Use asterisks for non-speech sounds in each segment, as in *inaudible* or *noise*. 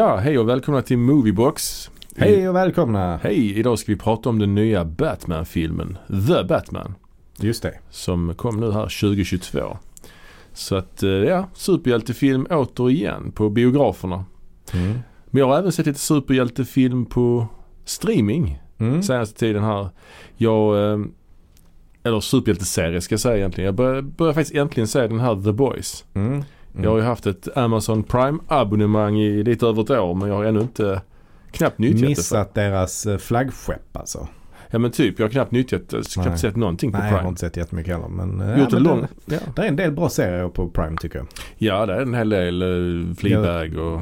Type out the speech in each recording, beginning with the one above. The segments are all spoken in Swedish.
Ja, hej och välkomna till Moviebox. Hej och välkomna! Hej, idag ska vi prata om den nya Batman-filmen The Batman. Just det. Som kom nu här 2022. Så att, eh, ja, superhjältefilm återigen på biograferna. Mm. Men jag har även sett lite superhjältefilm på streaming Mm. senaste tiden här. Jag, eh, eller superhjälteserie ska jag säga egentligen. Jag börjar, börjar faktiskt äntligen se den här The Boys. Mm. Mm. Jag har ju haft ett Amazon Prime abonnemang i lite över ett år men jag har ännu inte knappt nyttjat det. Missat deras eh, flaggskepp alltså. Ja men typ, jag har knappt nyttjat det. Knappt Nej. sett någonting på Nej, jag har Prime. inte sett jättemycket heller. Men, eh, Gjort ja, en men lång... Ja. det, det är en del bra serier på Prime tycker jag. ja, det är en hel del uh, Fleabag och...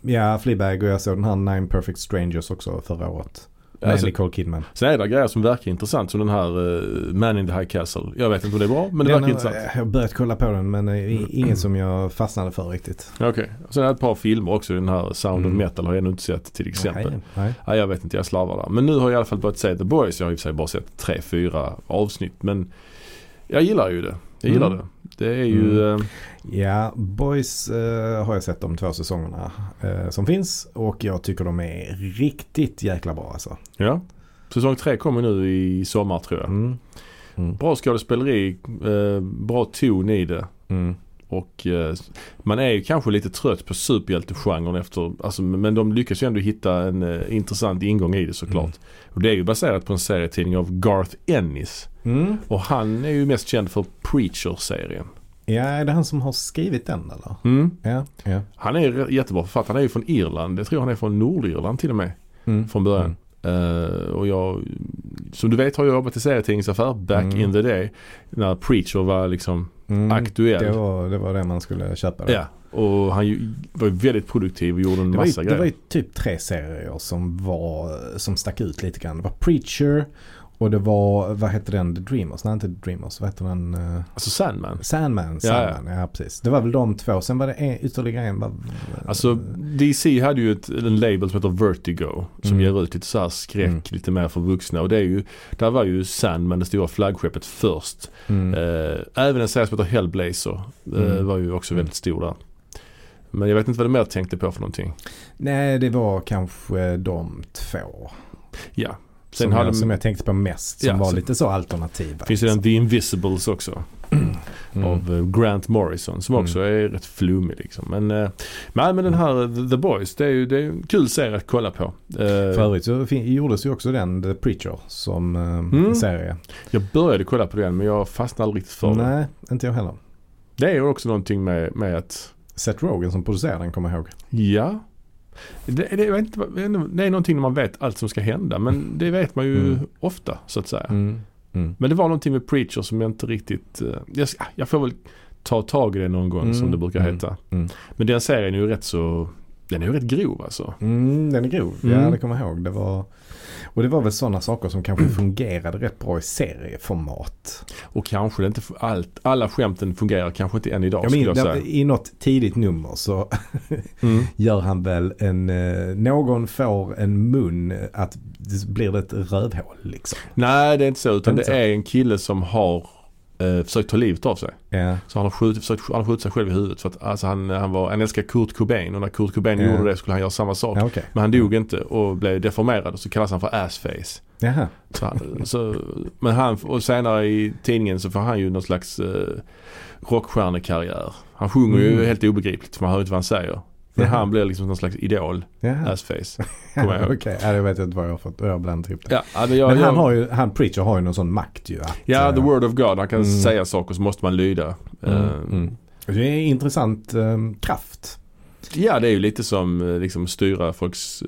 Ja, Fleabag och jag såg den här Nine Perfect Strangers också förra året. Med Alltså, Nicole Kidman. sen är det grejer som verkar intressant som den här uh, Man in the High Castle. Jag vet inte om det är bra men det Den verkar har- intressant. Jag har börjat kolla på den men eh, i- inget som jag fastnade för riktigt. Okej. Och Sen är det ett par filmer också. Den här Sound of Mm. Metal har jag ännu inte sett till exempel. Nej, nej. Ja, jag vet inte, jag slarvar där. Men nu har jag i alla fall börjat se The Boys. Jag har i och för sig bara sett tre, fyra avsnitt. Men jag gillar ju det. Jag gillar Mm. det. Det är ju... Mm. eh, Ja, Boys eh, har jag sett de två säsongerna eh, som finns och jag tycker de är riktigt jäkla bra alltså. ja. Säsong tre kommer nu i sommar tror jag. Mm. Mm. Bra skådespeleri, eh, bra ton i det. Och eh, man är ju kanske lite trött på superhjältegenren efter, alltså, men de lyckas ju ändå hitta en eh, intressant ingång i det såklart. Mm. Och det är ju baserat på en serietidning av Garth Ennis. Mm. Och han är ju mest känd för Preacher-serien. Ja, är det han som har skrivit den eller? Mm. Ja. ja. Han är jättebra författare. Han är ju från Irland. Jag tror han är från Nordirland till och med. Mm. Från början. Eh, och jag, som du vet har jag jobbat i serietidningsaffär back Mm. in the day. När Preacher var liksom Mm. aktuell. Det var, det var det man skulle köpa. då. Ja, och han ju, var väldigt produktiv och gjorde en Det var, ju, massa det var grejer. ju typ tre serier som, var, som stack ut lite grann. Det var Preacher och det var, vad hette den, The Dreamers? Nej inte The Dreamers, vad hette den? eh, Alltså Sandman. Sandman, Ja, ja. Sandman, ja, precis. Det var väl de två. Sen var det en, ytterligare en. Vad, Alltså DC hade ju ett, en label som heter Vertigo. Som Mm. ger ut lite så här skräck, Mm. lite mer för vuxna. Och det är ju, där var ju Sandman det stora flaggskeppet först. mm. Eh, även en serie som heter Hellblazer eh, Mm. var ju också Mm. väldigt stor där. Men jag vet inte vad du mer tänkte på för någonting. Nej, det var kanske de två. Ja. Sen Som, hade jag, som jag tänkte på mest. Som Ja, var så- lite så alternativa. finns det den The Invisibles också. *clears throat* Mm. Av eh, Grant Morrison som också är rätt flummig liksom. Men, eh, nej, men den här eh, The Boys det är ju det är ju en kul serie att kolla på. För övrigt så gjordes ju också den The Preacher som Mm. serie. jag började kolla på den men jag fastnade aldrig riktigt för den. Nej, inte jag heller. Det är ju också någonting med, med att Seth Rogen som producerade den kommer jag ihåg. Ja. Det, det, vet inte, det är någonting när man vet allt som ska hända men det vet man ju Mm. ofta så att säga. Mm. Mm. Men det var någonting med Preacher som jag inte riktigt, eh, jag, jag får väl ta tag i det någon gång som Mm. det brukar Mm. heta. Mm. Men den serien är ju rätt så, den är ju rätt grov alltså. Mm, den är grov. Mm. Ja, det kommer jag ihåg. Det var, och det var väl sådana saker som kanske *clears throat* fungerade rätt bra i serieformat. Och kanske det inte, allt, alla skämten fungerar kanske inte än idag skulle minns, jag säga. I något tidigt nummer så *laughs* Mm. gör han väl en, eh, någon får en mun att det blir det ett rövhål liksom. Nej det är inte så utan det så. är en kille som har eh, försökt ta livet av sig. Ja. Så han har skjutit, försökt, han har skjutit sig själv i huvudet för att alltså han, han, var, han älskar Kurt Cobain och när Kurt Cobain Ja. gjorde det skulle han göra samma sak. Okej. Men han dog inte och blev deformerad och så kallas han för assface. Jaha. Så, han- så, men han, och senare i tidningen så får han ju någon slags eh, rockstjärnekarriär. Han sjunger ju Mm. helt obegripligt för man hör inte vad han säger. Men han blir liksom någon slags idol, Jaha. assface. *laughs* Okej, ja, det vet jag inte vad jag har fått. Jag har blandat ihop det. Ja, ja, men jag, Men han jag, har ju, han Preacher har ju någon sån makt ju. Att, ja, the eh, word of God. Han kan Mm. säga saker så måste man lyda. Mm, Eh, mm. Det är en intressant eh, kraft. Ja, det är ju lite som eh, liksom styra folks,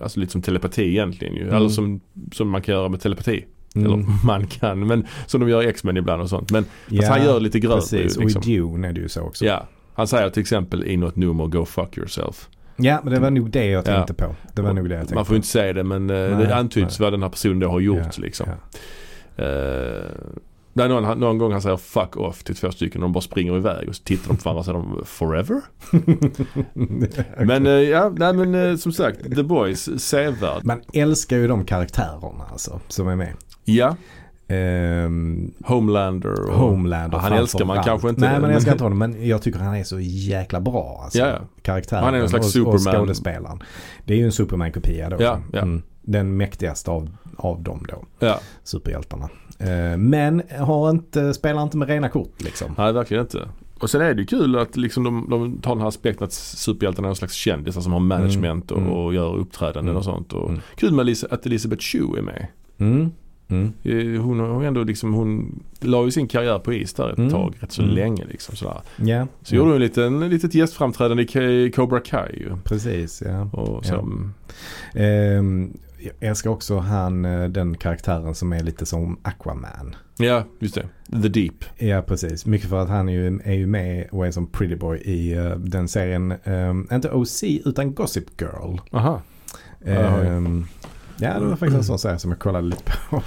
alltså lite som telepati egentligen ju. Mm. Eller som, som man kan göra med telepati. Mm. Eller *laughs* man kan, men som de gör i X-Men ibland och sånt. Men fast han gör lite grövre Precis, liksom. och i Dune är det ju så också. Ja, han säger till exempel i något nummer Go fuck yourself. Ja, men det var nog det jag Ja. tänkte på. Det var nog det jag tänkte Man får på. inte säga det men eh, Nej, det antyds nej. vad den här personen då har gjort Ja, liksom. ja. Där någon, någon gång han säger fuck off till två stycken och de bara springer iväg och så tittar de på varandra och säger de forever? *laughs* Men eh, ja, nej men eh, som sagt The Boys, sevärd. Man älskar ju de karaktärerna alltså, som är med. Ja, Ehm, Homelander och... Homelander han älskar man framför kanske allt. inte. Nej, men- älskar inte honom. Men jag tycker han är så jäkla bra. Alltså, Ja, ja. Karaktären Han är en slags och, och Superman. skådespelaren. Det är ju en Superman-kopia då. Ja, ja. Mm. Den mäktigaste av, av dem då. Ja, Superhjältarna. Eh, men har inte, spelar inte med rena kort liksom. nej verkligen inte. Och sen är det ju kul att liksom de, de tar den här aspekten att superhjältarna är någon slags kändisar som har management och, Mm. och gör uppträdanden Mm. och sånt. Och Mm. Kul med Elisa, att Elisabeth Shue är med. Mm. Mm. Eh, Hon har ändå liksom, hon la ju sin karriär på is där ett Mm. tag, rätt så Mm. länge liksom sådär. Ja, Så gjorde hon en liten, litet gästframträdande i Cobra Kai ju. precis. Ja. Och så, Ja. Ehm, jag älskar också han, eh, den karaktären som är lite som Aquaman. ja, just det. The Deep. Ja, precis. Mycket för att han är ju, är ju med och är som Pretty Boy i eh, den serien, ehm, inte OC utan Gossip Girl. Aha. Ehm, ja, det var faktiskt en sån serie som jag kollade lite på.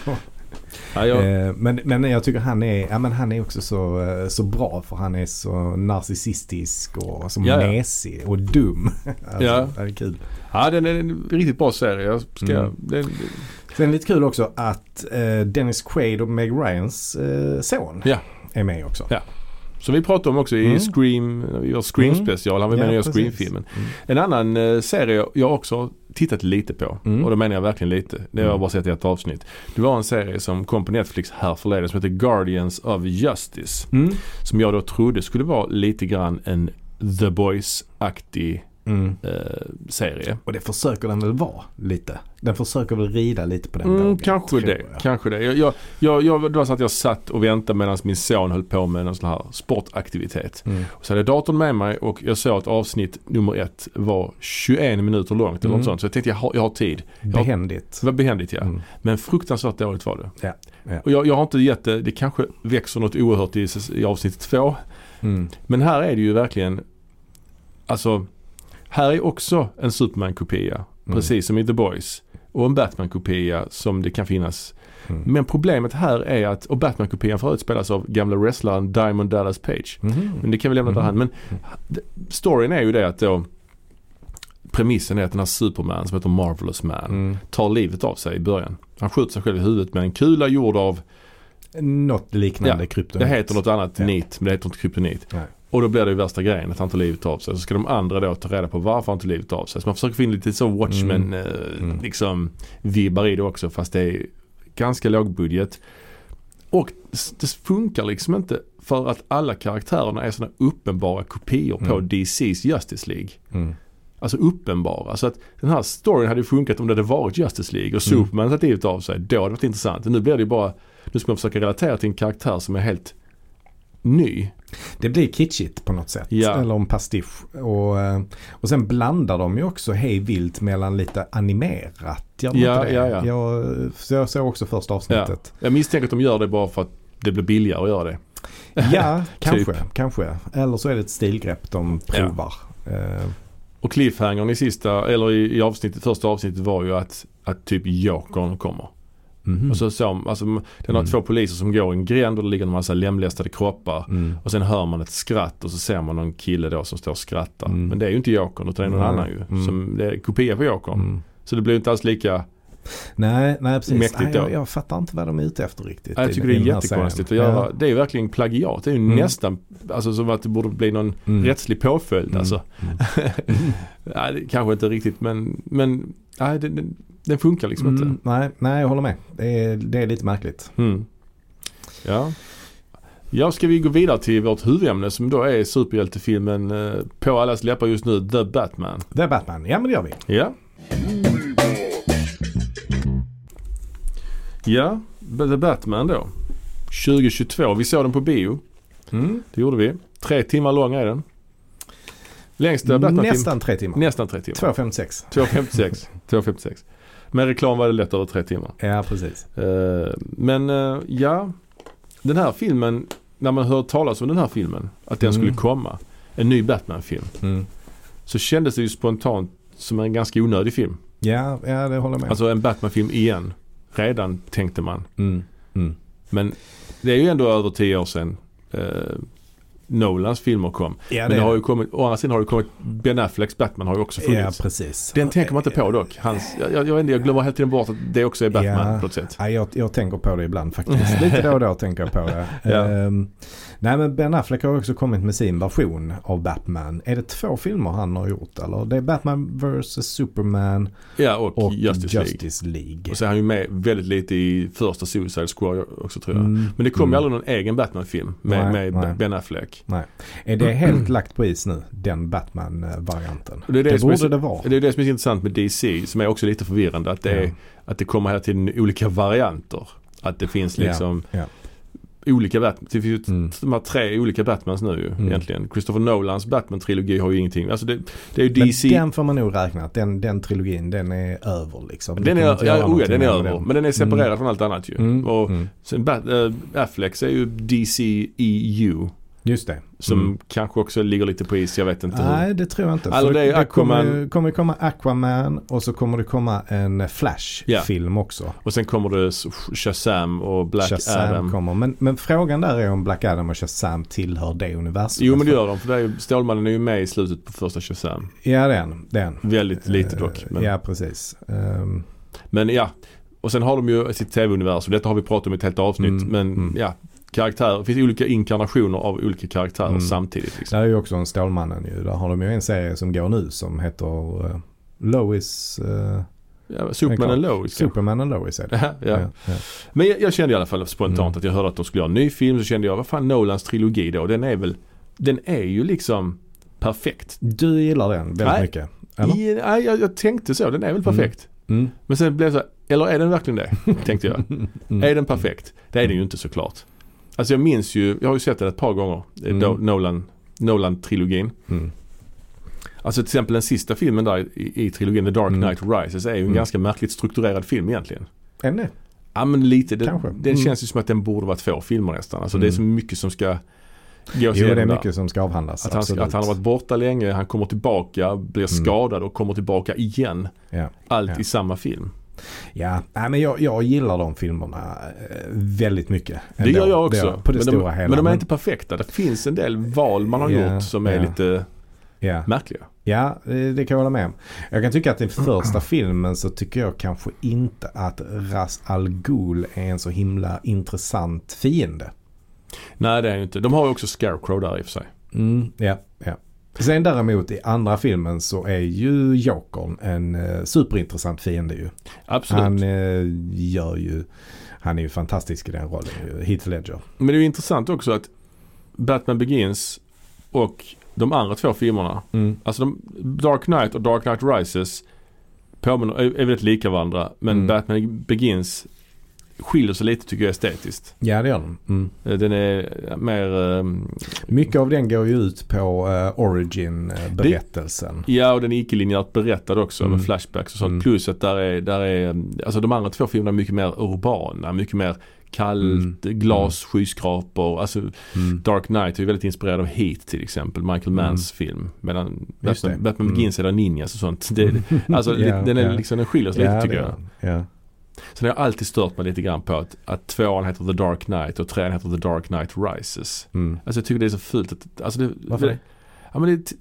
Ja, jag, Eh, men, men jag tycker han är, ja, men han är också så, eh, så bra för han är så narcissistisk och så Ja, ja. mesig och dum. alltså, Ja. Det är kul. ja, den är en riktigt bra serie. Ska, Mm. den, Sen lite kul också att eh, Dennis Quaid och Meg Ryans son är med också. Som vi pratade om också i Mm. Scream, vi gör Scream Mm. special. Han var med Ja, precis. Scream-filmen. Mm. En annan eh, serie jag också tittat lite på Mm. och då menar jag verkligen lite. Det har jag Mm. bara sett i ett avsnitt. Det var en serie som kom på Netflix här förleden som heter Guardians of Justice. Som jag då trodde skulle vara lite grann en The Boys-aktig Mm. eh, serie. Och det försöker den väl vara lite. Den försöker väl rida lite på den Mm, vågen. kanske det. jag. Kanske det. Jag, jag, jag, jag, det var så att jag satt och väntade medan min son höll på med en sån här sportaktivitet. Mm. Så hade jag datorn med mig och jag såg att avsnitt nummer ett var 21 minuter långt eller Mm. något sånt. Så jag tänkte jag har, jag har tid. Behändigt. Det var behändigt ja. Mm. Men fruktansvärt dåligt var det. Ja, ja. Och jag, jag har inte gett det, det kanske växer något oerhört i, i avsnitt två. Mm. Men här är det ju verkligen, alltså, här är också en Superman-kopia. Mm. Precis som i The Boys. Och en Batman-kopia som det kan finnas. Mm. Men problemet här är att, och Batman-kopian förut spelas av gamla wrestlaren Diamond Dallas Page. Mhm. Men det kan vi lämna därhän. Men d- storyn är ju det att då Premissen är att den här Superman som heter Marvelous Man Mm. tar livet av sig i början. Han skjuter sig själv i huvudet med en kula gjord av, Något liknande Ja, kryptonit. det heter något annat, Ja. nit, men det heter inte kryptonit. Nej. Och då blir det ju värsta grejen att han tar livet av sig. Så ska de andra då ta reda på varför han tar livet av sig. Så man försöker få in lite så Watchmen Mm. eh, Mm. liksom vibbar i det också fast det är ganska låg budget. Och det funkar liksom inte för att alla karaktärerna är sådana uppenbara kopior på Mm. DC's Justice League. Mm. Alltså uppenbara. Så att den här storyn hade ju funkat om det hade varit Justice League och Mm. Superman tagit livet av sig. Då hade det varit intressant. Nu blir det ju bara, nu ska man försöka relatera till en karaktär som är helt ny. Det blir kitschigt på något sätt. Ja. Eller en pastisch. Och, eh, och sen blandar de ju också hej vilt mellan lite animerat. Ja, ja, ja. Jag, jag såg också första avsnittet. Jag misstänker att de gör det bara för att det blir billigare att göra det. Ja, *laughs* kanske, Typ. kanske. Eller så är det ett stilgrepp de provar. Eh, Och cliffhangern i sista, eller i, i avsnittet, första avsnittet var ju att, att typ Jokern kommer. Mhm. Och så så, alltså är några Mm. två poliser som går i en gränd och det ligger en massa lemlästade kroppar. mm. Och sen hör man ett skratt och så ser man någon kille då som står och skrattar. Mm. Men det är ju inte Jokern utan det är någon annan ju. Mm. Som, det är kopia på Jokern. Mm. Så det blir inte alls lika, Nej, nej precis. Mäktigt nej, jag, jag fattar inte vad de är ute efter riktigt. jag i- tycker i det är den jättekonstigt att serien. göra. Det är ju verkligen plagiat. Det är ju Mm. nästan, alltså som att det borde bli någon. Mm. rättslig påföljd Mm. alltså. Mm. *laughs* nej, det kanske inte riktigt men, men nej, det, det, den funkar liksom Mm, inte. nej, nej, jag håller med. Det är, det är lite märkligt. Mm. Ja. Ja, ska vi gå vidare till vårt huvudämne som då är superhjältefilmen eh, på allas läppar just nu, The Batman. The Batman, ja men det gör vi. Ja. Ja, The Batman då. 2022. Vi såg den på bio. Mm. Det gjorde vi. Tre timmar lång är den. Längsta Batman-film. Nästan tre timmar. Nästan tre timmar. 2.56. 2.56. 2.56. Med reklam var det lätt över tre timmar. Ja, precis. Eh, men eh, ja, den här filmen, när man hör talas om den här filmen, att den Mm. skulle komma, en ny Batman-film, Mm. så kändes det ju spontant som en ganska onödig film. Ja, ja, det håller jag med. Alltså en Batman-film igen. Redan tänkte man. mm. Mm. Men det är ju ändå över tio år sedan. Eh, Nolans filmer kom. Ja, Men det har ju kommit, å andra sidan har det kommit, Ben Afflecks Batman har ju också Ja, funnits. precis. Den tänker man inte på dock. Hans, jag, jag, jag, glömmer hela tiden bort att det också är Batman Ja. på ett sätt. Ja, jag, jag tänker på det ibland faktiskt. *laughs* Lite då och då tänker jag på det. Ja. Ehm, nej men Ben Affleck har också kommit med sin version av Batman. Är det två filmer han har gjort eller? Det är Batman vs Superman Ja, och, och Justice, League. Justice League. Och så är han ju med väldigt lite i första Suicide Squad också tror jag. Mm, Men det kom ju mm. aldrig någon egen Batman-film med, Nej, med nej. Ben Affleck. Är det helt lagt på is nu? Den Batman-varianten? Det är det Det, är borde så- det vara. Det är det som är intressant med DC som är också lite förvirrande. Att det, är, att det kommer hela tiden olika varianter. Att det finns liksom ja. olika Batman. Det finns ju Mm. de här tre olika Batmans nu ju Mm. egentligen. Christopher Nolans Batman-trilogi har ju ingenting. Alltså det, det är ju Men DC. den får man nog räkna att den, den trilogin den är över liksom. Den är, ja, oh ja, den är över. med Men den är separerad Mm. från allt annat ju. Mm, Och mm. sen Bat, äh, Afflecks är ju DC EU. Just det. Som Mm. kanske också ligger lite på is. Jag vet inte hur. Nej, det tror jag inte. Alltså, det är kommer, kommer komma Aquaman och så kommer det komma en Flash-film också. Och sen kommer det Shazam och Black Shazam Adam. kommer. Men, men frågan där är om Black Adam och Shazam tillhör det universumet. Jo men det gör de. För det är, Stålmannen är ju med i slutet på första Shazam. Ja, det är. Det en. Väldigt lite dock. Eh, Men Ja, precis. Ehm, Men ja, och sen har de ju sitt tv-universum. Detta har vi pratat om i ett helt avsnitt. Mm, Men mm. ja, karaktärer. Det finns olika inkarnationer av olika karaktärer Mm. samtidigt. Liksom. där är ju också en Stålmannen ju. Där har de ju en serie som går nu som heter eh, Lois, uh, Ja, Superman och Lois. Superman och Lois är det. *laughs* Ja, ja. ja. Men jag, jag kände i alla fall spontant Mm. att jag hörde att de skulle göra en ny film. Så kände jag, vad fan Nolans trilogi då? Den är väl, den är ju liksom perfekt. Du gillar den väldigt Nej. mycket? Eller? I, nej, jag, jag tänkte så. Den är väl perfekt. Mm. Men sen blev det så här, eller är den verkligen det? *laughs* Tänkte jag. Mm. Är den perfekt? Det är den ju inte såklart. Alltså jag minns ju, jag har ju sett den ett par gånger. eh, Mm. Nolan, Nolan-trilogin. Mm. Alltså till exempel den sista filmen där i, i trilogin The Dark Mm. Knight Rises är ju en Mm. ganska märkligt strukturerad film egentligen. Är det? Ja men lite. Det, Kanske. det Mm. känns ju som att den borde vara två filmer nästan. Alltså det är så mycket som ska Jo, det är där. mycket som ska avhandlas. Att han, absolut. att han har varit borta länge, han kommer tillbaka, blir skadad och kommer tillbaka igen. Ja. Allt Ja. i samma film. Ja, nej, men jag, jag gillar de filmerna eh, väldigt mycket. Det ändå. gör jag också. Det- På det men, stora de, hela. men de är inte perfekta. Det finns en del val man har Ja, gjort som är ja. lite Ja, märkliga. ja det, det kan jag hålla med om. Jag kan tycka att i första filmen så tycker jag kanske inte att Ras Al Ghul är en så himla intressant fiende. Nej det är ju inte. De har ju också Scarecrow där i och för sig. Mm, ja. Sen däremot i andra filmen så är ju Jokern en eh, superintressant fiende ju. Absolut. Han eh, gör ju, han är ju fantastisk i den rollen Heath Ledger. Men det är ju intressant också att Batman Begins och de andra två filmerna. Mm. Alltså de, Dark Knight och Dark Knight Rises påminner, är, är väldigt lika varandra. Men Mm. Batman Begins skiljer sig lite tycker jag estetiskt. Ja det gör de. Mm. Eh, Den är mer, ehm, Mycket av den går ju ut på uh, origin-berättelsen. ja och den är icke-linjärt berättad också Mm. med flashbacks och sånt. Mm. Plus att där är, där är, alltså de andra två filmerna är mycket mer urbana, mycket mer kallt, glas, skyskrapor. Alltså Mm. Dark Knight är väldigt inspirerad av Heat till exempel, Michael Manns film. Medan Batman. Batman Mm. Begins är där ninjas och sånt. Det, *laughs* alltså lite- den, är ja. liksom, den skiljer sig lite Ja, tycker jag. Ja. Sen har jag alltid stört mig lite grann på att, att tvåan heter The Dark Knight och trean heter The Dark Knight Rises. Mm. Alltså jag tycker det är så fult att, alltså det, Varför det? Ja men, det,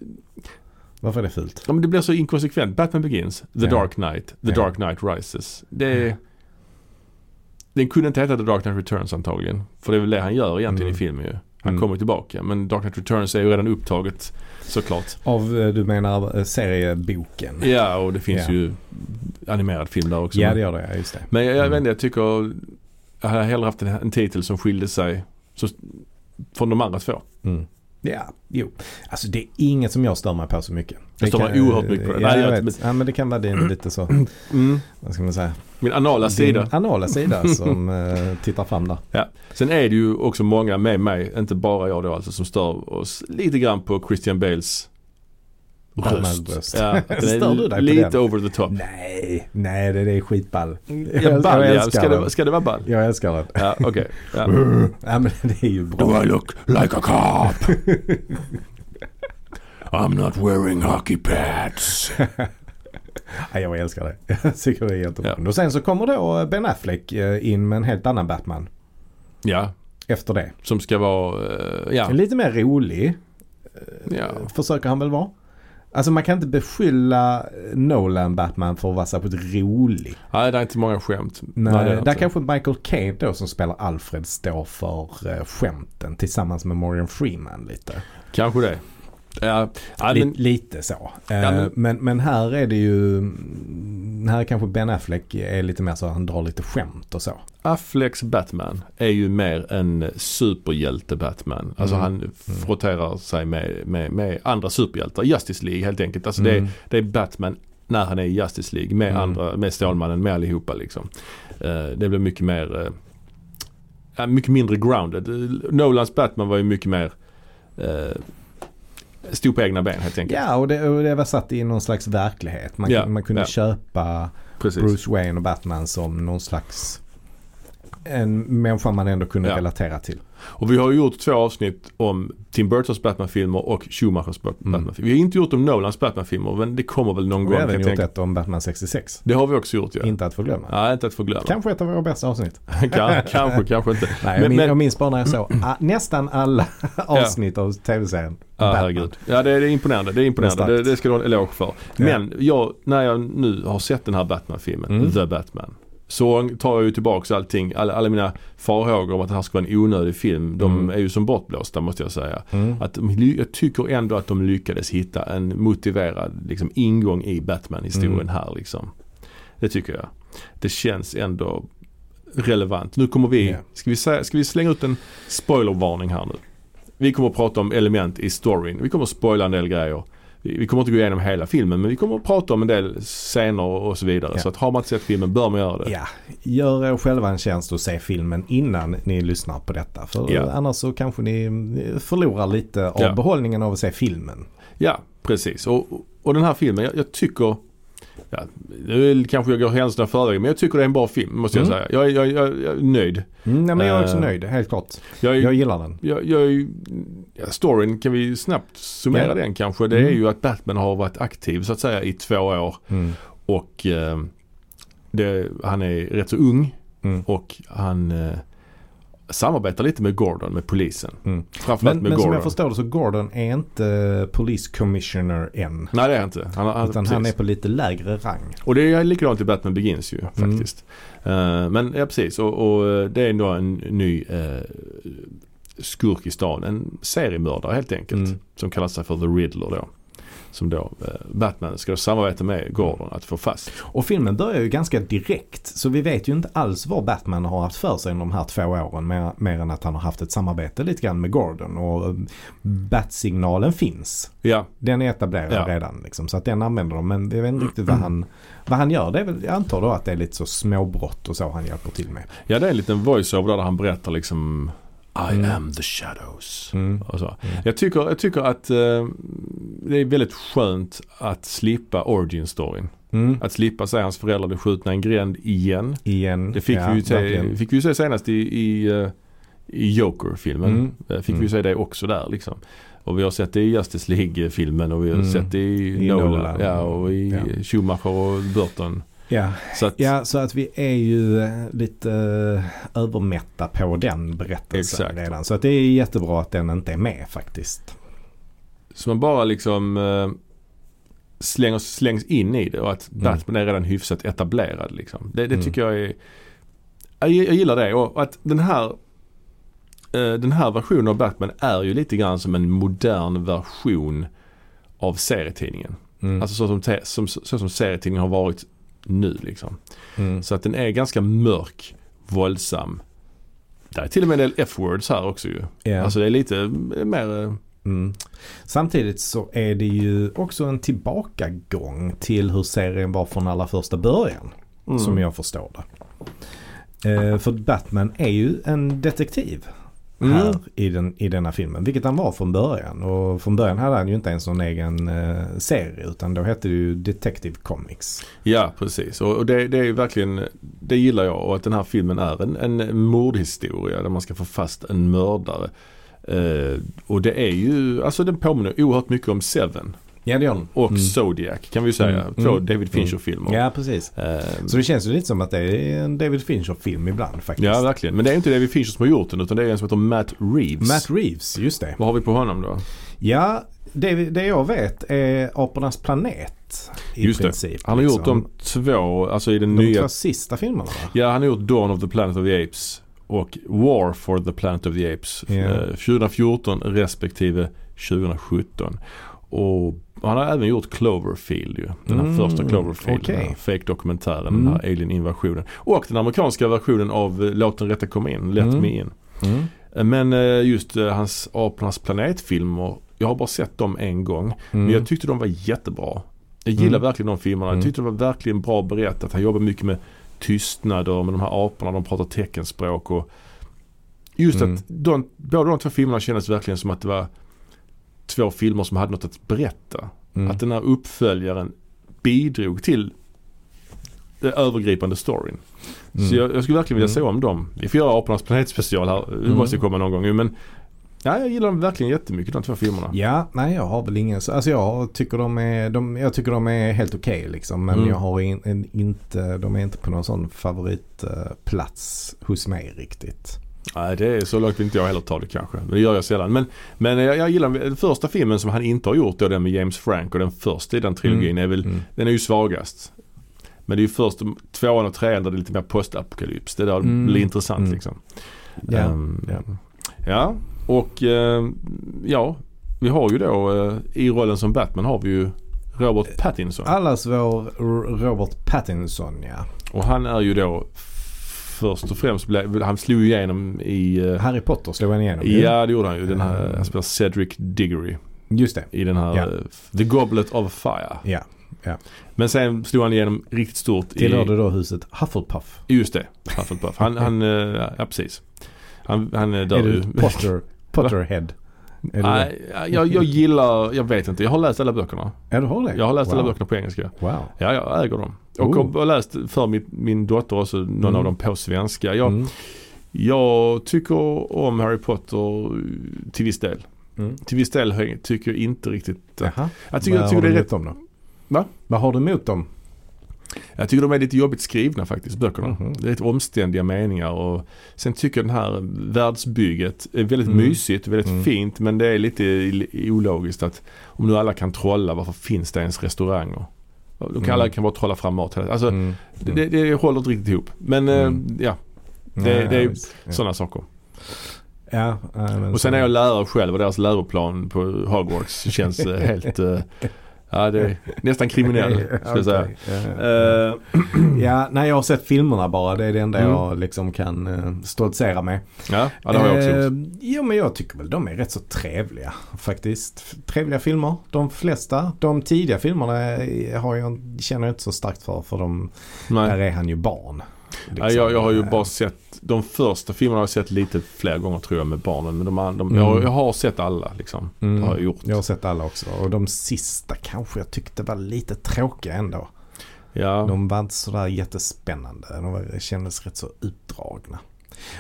Varför är det fult? ja men det blir så inkonsekvent. Batman Begins, The Ja. Dark Knight, The Ja. Dark Knight Rises. Det är, Den kunde inte heta The Dark Knight Returns antagligen. För det är väl det han gör egentligen Mm. i filmen ju. Han Mm. kommer tillbaka. Men Dark Knight Returns är ju redan upptaget såklart. Av, eh, du menar eh, serieboken? Ja och det finns Ja. ju animerad film där också. Ja det gör det, ja, just det. Men jag, jag Mm. jag tycker jag hade hellre haft en, en titel som skilde sig så, från de andra två. Mm. Ja, jo. Alltså det är inget som jag stör mig på så mycket. Jag stör mig oerhört mycket på det. Ja, Nej, jag vet. Ja, men det kan vara din lite så, Mm. vad ska man säga? Min anala sida. Din anala sida *laughs* som eh, tittar fram där. Sen är det ju också många med mig, inte bara jag då alltså, som stör oss lite grann på Christian Bales. Batman-röst. Ja, *laughs* Stör du dig på lite den? over the top. Nej, nej det, det är skitball. *laughs* Ja, ball jag ja. älskar Ska den. det, ska det vara ball? Jag älskar den. Ja, okej. *laughs* Ja. Ja men det är ju Do bra. I look like a cop? I'm not wearing hockey pads. Ja, jag älskar det. Jag tycker det är jättebra. Ja. Och sen så kommer då Ben Affleck eh, in med en helt annan Batman. Ja, efter det. Som ska vara, eh, ja. Lite mer rolig ja. försöker han väl vara. Alltså man kan inte beskylla Nolan Batman för att vara särskilt rolig. Nej, det är inte många skämt. Nej, det är där kanske Michael Caine då som spelar Alfred står för eh, skämten tillsammans med Morgan Freeman lite. Kanske det. Ja, men, lite så. Eh, Ja, men- men, men här är det ju, mm, här är kanske Ben Affleck är lite mer så att han drar lite skämt och så. Afflecks Batman är ju mer en superhjälte-Batman. Alltså Mm. han frotterar sig med, med, med andra superhjältar. Justice League helt enkelt. Alltså det, är, Mm. det är Batman när han är i Justice League med Mm. andra, med Stålmannen, med allihopa liksom. Eh, det blir mycket mer, eh, mycket mindre grounded. Eh, Nolans Batman var ju mycket mer stod på egna ben helt enkelt. Ja, och det, och det var satt i någon slags verklighet. Man, Ja, man kunde ja. köpa Precis. Bruce Wayne och Batman som någon slags en människa man ändå kunde Ja. relatera till. Och vi har gjort två avsnitt om Tim Burtons Batman-filmer och Schumachers Bat- Mm. Batman-filmer. Vi har inte gjort om Nolans Batman-filmer men det kommer väl någon Och gång. vi har även gjort tänka. ett om Batman 66. Det har vi också gjort ja. Inte att förglömma. Nej, inte att förglömma. Kanske ett av våra bästa avsnitt. *laughs* Kan, kanske, kanske inte. *laughs* Nej, Men- min, men- jag minns bara när jag såg ah, nästan alla avsnitt av tv-serien. Ja, Batman. herregud. Ja, det är, det är imponerande. Det är imponerande. Det Det, ska du ha en eloge för. Ja. Men jag, när jag nu har sett den här Batman-filmen, Mm. The Batman. Så tar jag ju tillbaka allting, alla, alla mina farhågor om att det här ska vara en onödig film. De Mm. är ju som bortblåsta måste jag säga. Mm. Att de, jag tycker ändå att de lyckades hitta en motiverad liksom, ingång i Batman-historien Mm. här liksom. Det tycker jag. Det känns ändå relevant. Nu kommer vi, Ja. ska, vi säga, ska vi slänga ut en spoilervarning här nu? Vi kommer att prata om element i storyn. Vi kommer att spoila en del grejer. Vi kommer inte gå igenom hela filmen men vi kommer att prata om en del scener och så vidare. Ja. Så att har man inte sett filmen bör man göra det. Ja, gör er själva en tjänst och se filmen innan ni lyssnar på detta. För Ja. annars så kanske ni förlorar lite av Ja. behållningen av att se filmen. Ja, precis. Och, och den här filmen, jag, jag tycker Ja, nu kanske jag går händelserna förväg men jag tycker det är en bra film måste jag Mm. säga. Jag, jag, jag, jag är nöjd. Mm, nej, men jag är också Eh, nöjd, helt klart. Jag, är- Jag gillar den. jag, jag, är- ja, storyn kan vi snabbt summera Ja. den kanske. Det är Mm. ju att Batman har varit aktiv så att säga i två år Mm. och eh, det, han är rätt så ung Mm. och han eh, samarbetar lite med Gordon, med polisen. Mm. Framförallt Men, med men som Gordon. jag förstår det så Gordon är inte Police Commissioner än. Nej det är han inte. Han, han, Utan precis. han är på lite lägre rang. Och det är likadant i Batman Begins ju Mm. faktiskt. Eh, men ja precis och, och det är då en ny uh, skurk i stan. En seriemördare helt enkelt. Mm. Som kallar sig för The Riddler då. Som då eh, Batman ska samarbeta med Gordon att få fast. Och filmen börjar ju ganska direkt. Så vi vet ju inte alls vad Batman har haft för sig under de här två åren. Mer, mer än att han har haft ett samarbete lite grann med Gordon. Och eh, Bat-signalen finns. Ja, Den är etablerad Ja. redan liksom. Så att den använder de. Men vi vet inte riktigt *clears throat* vad han, vad han gör. Det är väl, jag antar då att det är lite så småbrott och så han hjälper till med. ja det är en liten voiceover där han berättar liksom I Mm. am the shadows. Mm. Och så. Mm. Jag, tycker, jag tycker att eh, det är väldigt skönt att slippa origin storyn. Mm. Att slippa se hans föräldrar bli skjutna i en gränd igen. Igen. Det fick, ja, vi, ju se, fick vi ju se senast i, i, eh, i Joker-filmen. Mm. Eh, Fick vi Mm. ju se det också där liksom. Och vi har sett det i Justice League-filmen och vi har Mm. sett det i, I Nolan. Nolan. Ja, och i Ja. Schumacher och Burton. Ja. Så att, ja, så att vi är ju eh, lite eh, övermätta på den berättelsen Exakt. redan. Så att det är jättebra att den inte är med faktiskt. så man bara liksom eh, slänger, slängs in i det och att Mm. Batman är redan hyfsat etablerad liksom. Det, det Mm. tycker jag är jag, jag gillar det och att den här den här versionen av Batman är ju lite grann som en modern version av serietidningen. Mm. Alltså så som, som, så som serietidningen har varit nu liksom. Mm. Så att den är ganska mörk, våldsam. Det är till och med en del F-words här också ju. Ja. Alltså det är lite mer, eh, Mm. Samtidigt så är det ju också en tillbakagång till hur serien var från allra första början. mm. Som jag förstår det. Eh, för Batman är ju en detektiv Mm. här i, den, i denna filmen. Vilket han var från början. Och från början hade han ju inte ens någon egen eh, serie. Utan då hette det ju Detective Comics. Ja, precis. Och, och det, det är verkligen, det gillar jag och att den här filmen är en, en mordhistoria där man ska få fast en mördare. Eh, och det är ju, alltså den påminner oerhört mycket om Seven. Ja det gör den. och Mm. Zodiac kan vi ju säga. Mm. Två Mm. David Fincher-filmer. Ja precis. Eh, Så det känns ju lite som att det är en David Fincher-film ibland faktiskt. ja, verkligen. Men det är inte David Fincher som har gjort den utan det är en som heter Matt Reeves. Matt Reeves, just det. Vad har vi på honom då? Ja, det, det jag vet är Apornas planet i Just det. princip. Han har gjort liksom. de två, alltså i den de nya två sista filmerna va? Ja, han har gjort Dawn of the Planet of the Apes och War for the Planet of the Apes. Eh, 2014 respektive 2017. Och han har även gjort Cloverfield ju. Den här Mm, första Cloverfield. okej. Den här fake-dokumentären. Mm. Den här alien-invasionen. Och den amerikanska versionen av eh, Låt den rätta komma in. Let Mm. me in. Mm. Eh, Men eh, just hans Apornas planetfilmer. Jag har bara sett dem en gång. Mm. Men jag tyckte de var jättebra. Jag gillar Mm. verkligen de filmerna. Jag Mm. tyckte det var verkligen bra berättat. Han jobbar mycket med tystnader med de här aporna. De pratar teckenspråk och just Mm. att de, båda de två filmerna kändes verkligen som att det var två filmer som hade något att berätta. Mm. Att den här uppföljaren bidrog till den övergripande storyn. Mm. Så jag, jag skulle verkligen vilja se Mm. om dem. Vi får göra Apornas planetspecial här. Det Mm. måste komma någon gång men ja, jag gillar dem verkligen jättemycket de två filmerna. Ja, nej jag har väl ingen så, alltså jag tycker de är, de, jag tycker de är helt okej liksom. Men Mm. jag har in, en, inte, de är inte på någon sån favoritplats hos mig riktigt. Nej, det är så långt vill inte jag heller ta det kanske. Men det gör jag sällan. Men, men jag, jag gillar den första filmen som han inte har gjort då, den med James Frank och den första i den trilogin är väl, Mm. den är ju svagast. Men det är ju först tvåan och trean där det är lite mer postapokalyps. Det är där Mm. blir intressant Mm. liksom. Ja, Ehm, ja. ja, och ehm, ja, vi har ju då eh, i rollen som Batman har vi ju Robert Pattinson. Allas vår Robert Pattinson ja. Och han är ju då först och främst, blev- han slog ju igenom i eh, Harry Potter slog han igenom ju. Ja det gjorde han ju. Den här, Mm. han spelar Cedric Diggory Just det. i den här Ja. eh, The Goblet of Fire. Ja. Men sen slog han igenom riktigt stort i... Tillhörde då huset Hufflepuff. Just det, Hufflepuff. Han, han eh, ja precis. Han, han eh, dör Är ju. *laughs* du Potter, Potterhead? Nej, jag, jag gillar, jag vet inte. Jag har läst alla böckerna. Ja du har det? Jag har läst alla Wow. böckerna på engelska. Wow. Ja, jag äger dem. Och Oh. har läst för min, min dotter också någon Mm. av dem på svenska. Jag, Mm. jag tycker om Harry Potter till viss del. Mm. Till viss del jag- tycker jag inte riktigt. Jag tycker, jag Vad tycker har det är du rätt dem då? Va? Vad har du emot dem? Jag tycker de är lite jobbigt skrivna faktiskt, böckerna. Mhm. Det är lite omständiga meningar och sen tycker jag den här världsbygget är väldigt Mm. mysigt, väldigt Mm. fint men det är lite ologiskt att om nu alla kan trolla, varför finns det ens restauranger? De kan, Mm. Alla kan bara trolla fram mat. Alltså Mm. det, det, håller inte riktigt ihop. Men eh, Mm. ja, det- Nej, det är ja. sådana saker. Ja, Och sen är jag lärare själv och deras läroplan på Hogwarts känns eh, helt, eh, ja det är nästan kriminell *laughs* ska jag säga. Ja. Eh, *clears throat* Ja, nej jag har sett filmerna bara. Det är det enda Mm. jag liksom kan uh, stoltsera med. ja, ja, det har jag också gjort. Eh, Jo men jag tycker väl de är rätt så trevliga faktiskt. Trevliga filmer. De flesta. De tidiga filmerna har jag, känner jag inte så starkt för. För de, Nej. där är han ju barn. Ja, jag, jag har ju bara sett, de första filmerna har jag sett lite fler gånger tror jag med barnen. Men de, de, Mm. jag, jag har sett alla liksom. mm, Det har jag gjort. Jag har sett alla också. Och de sista kanske jag tyckte var lite tråkiga ändå. Ja, De var inte sådär jättespännande. De var, kändes rätt så utdragna.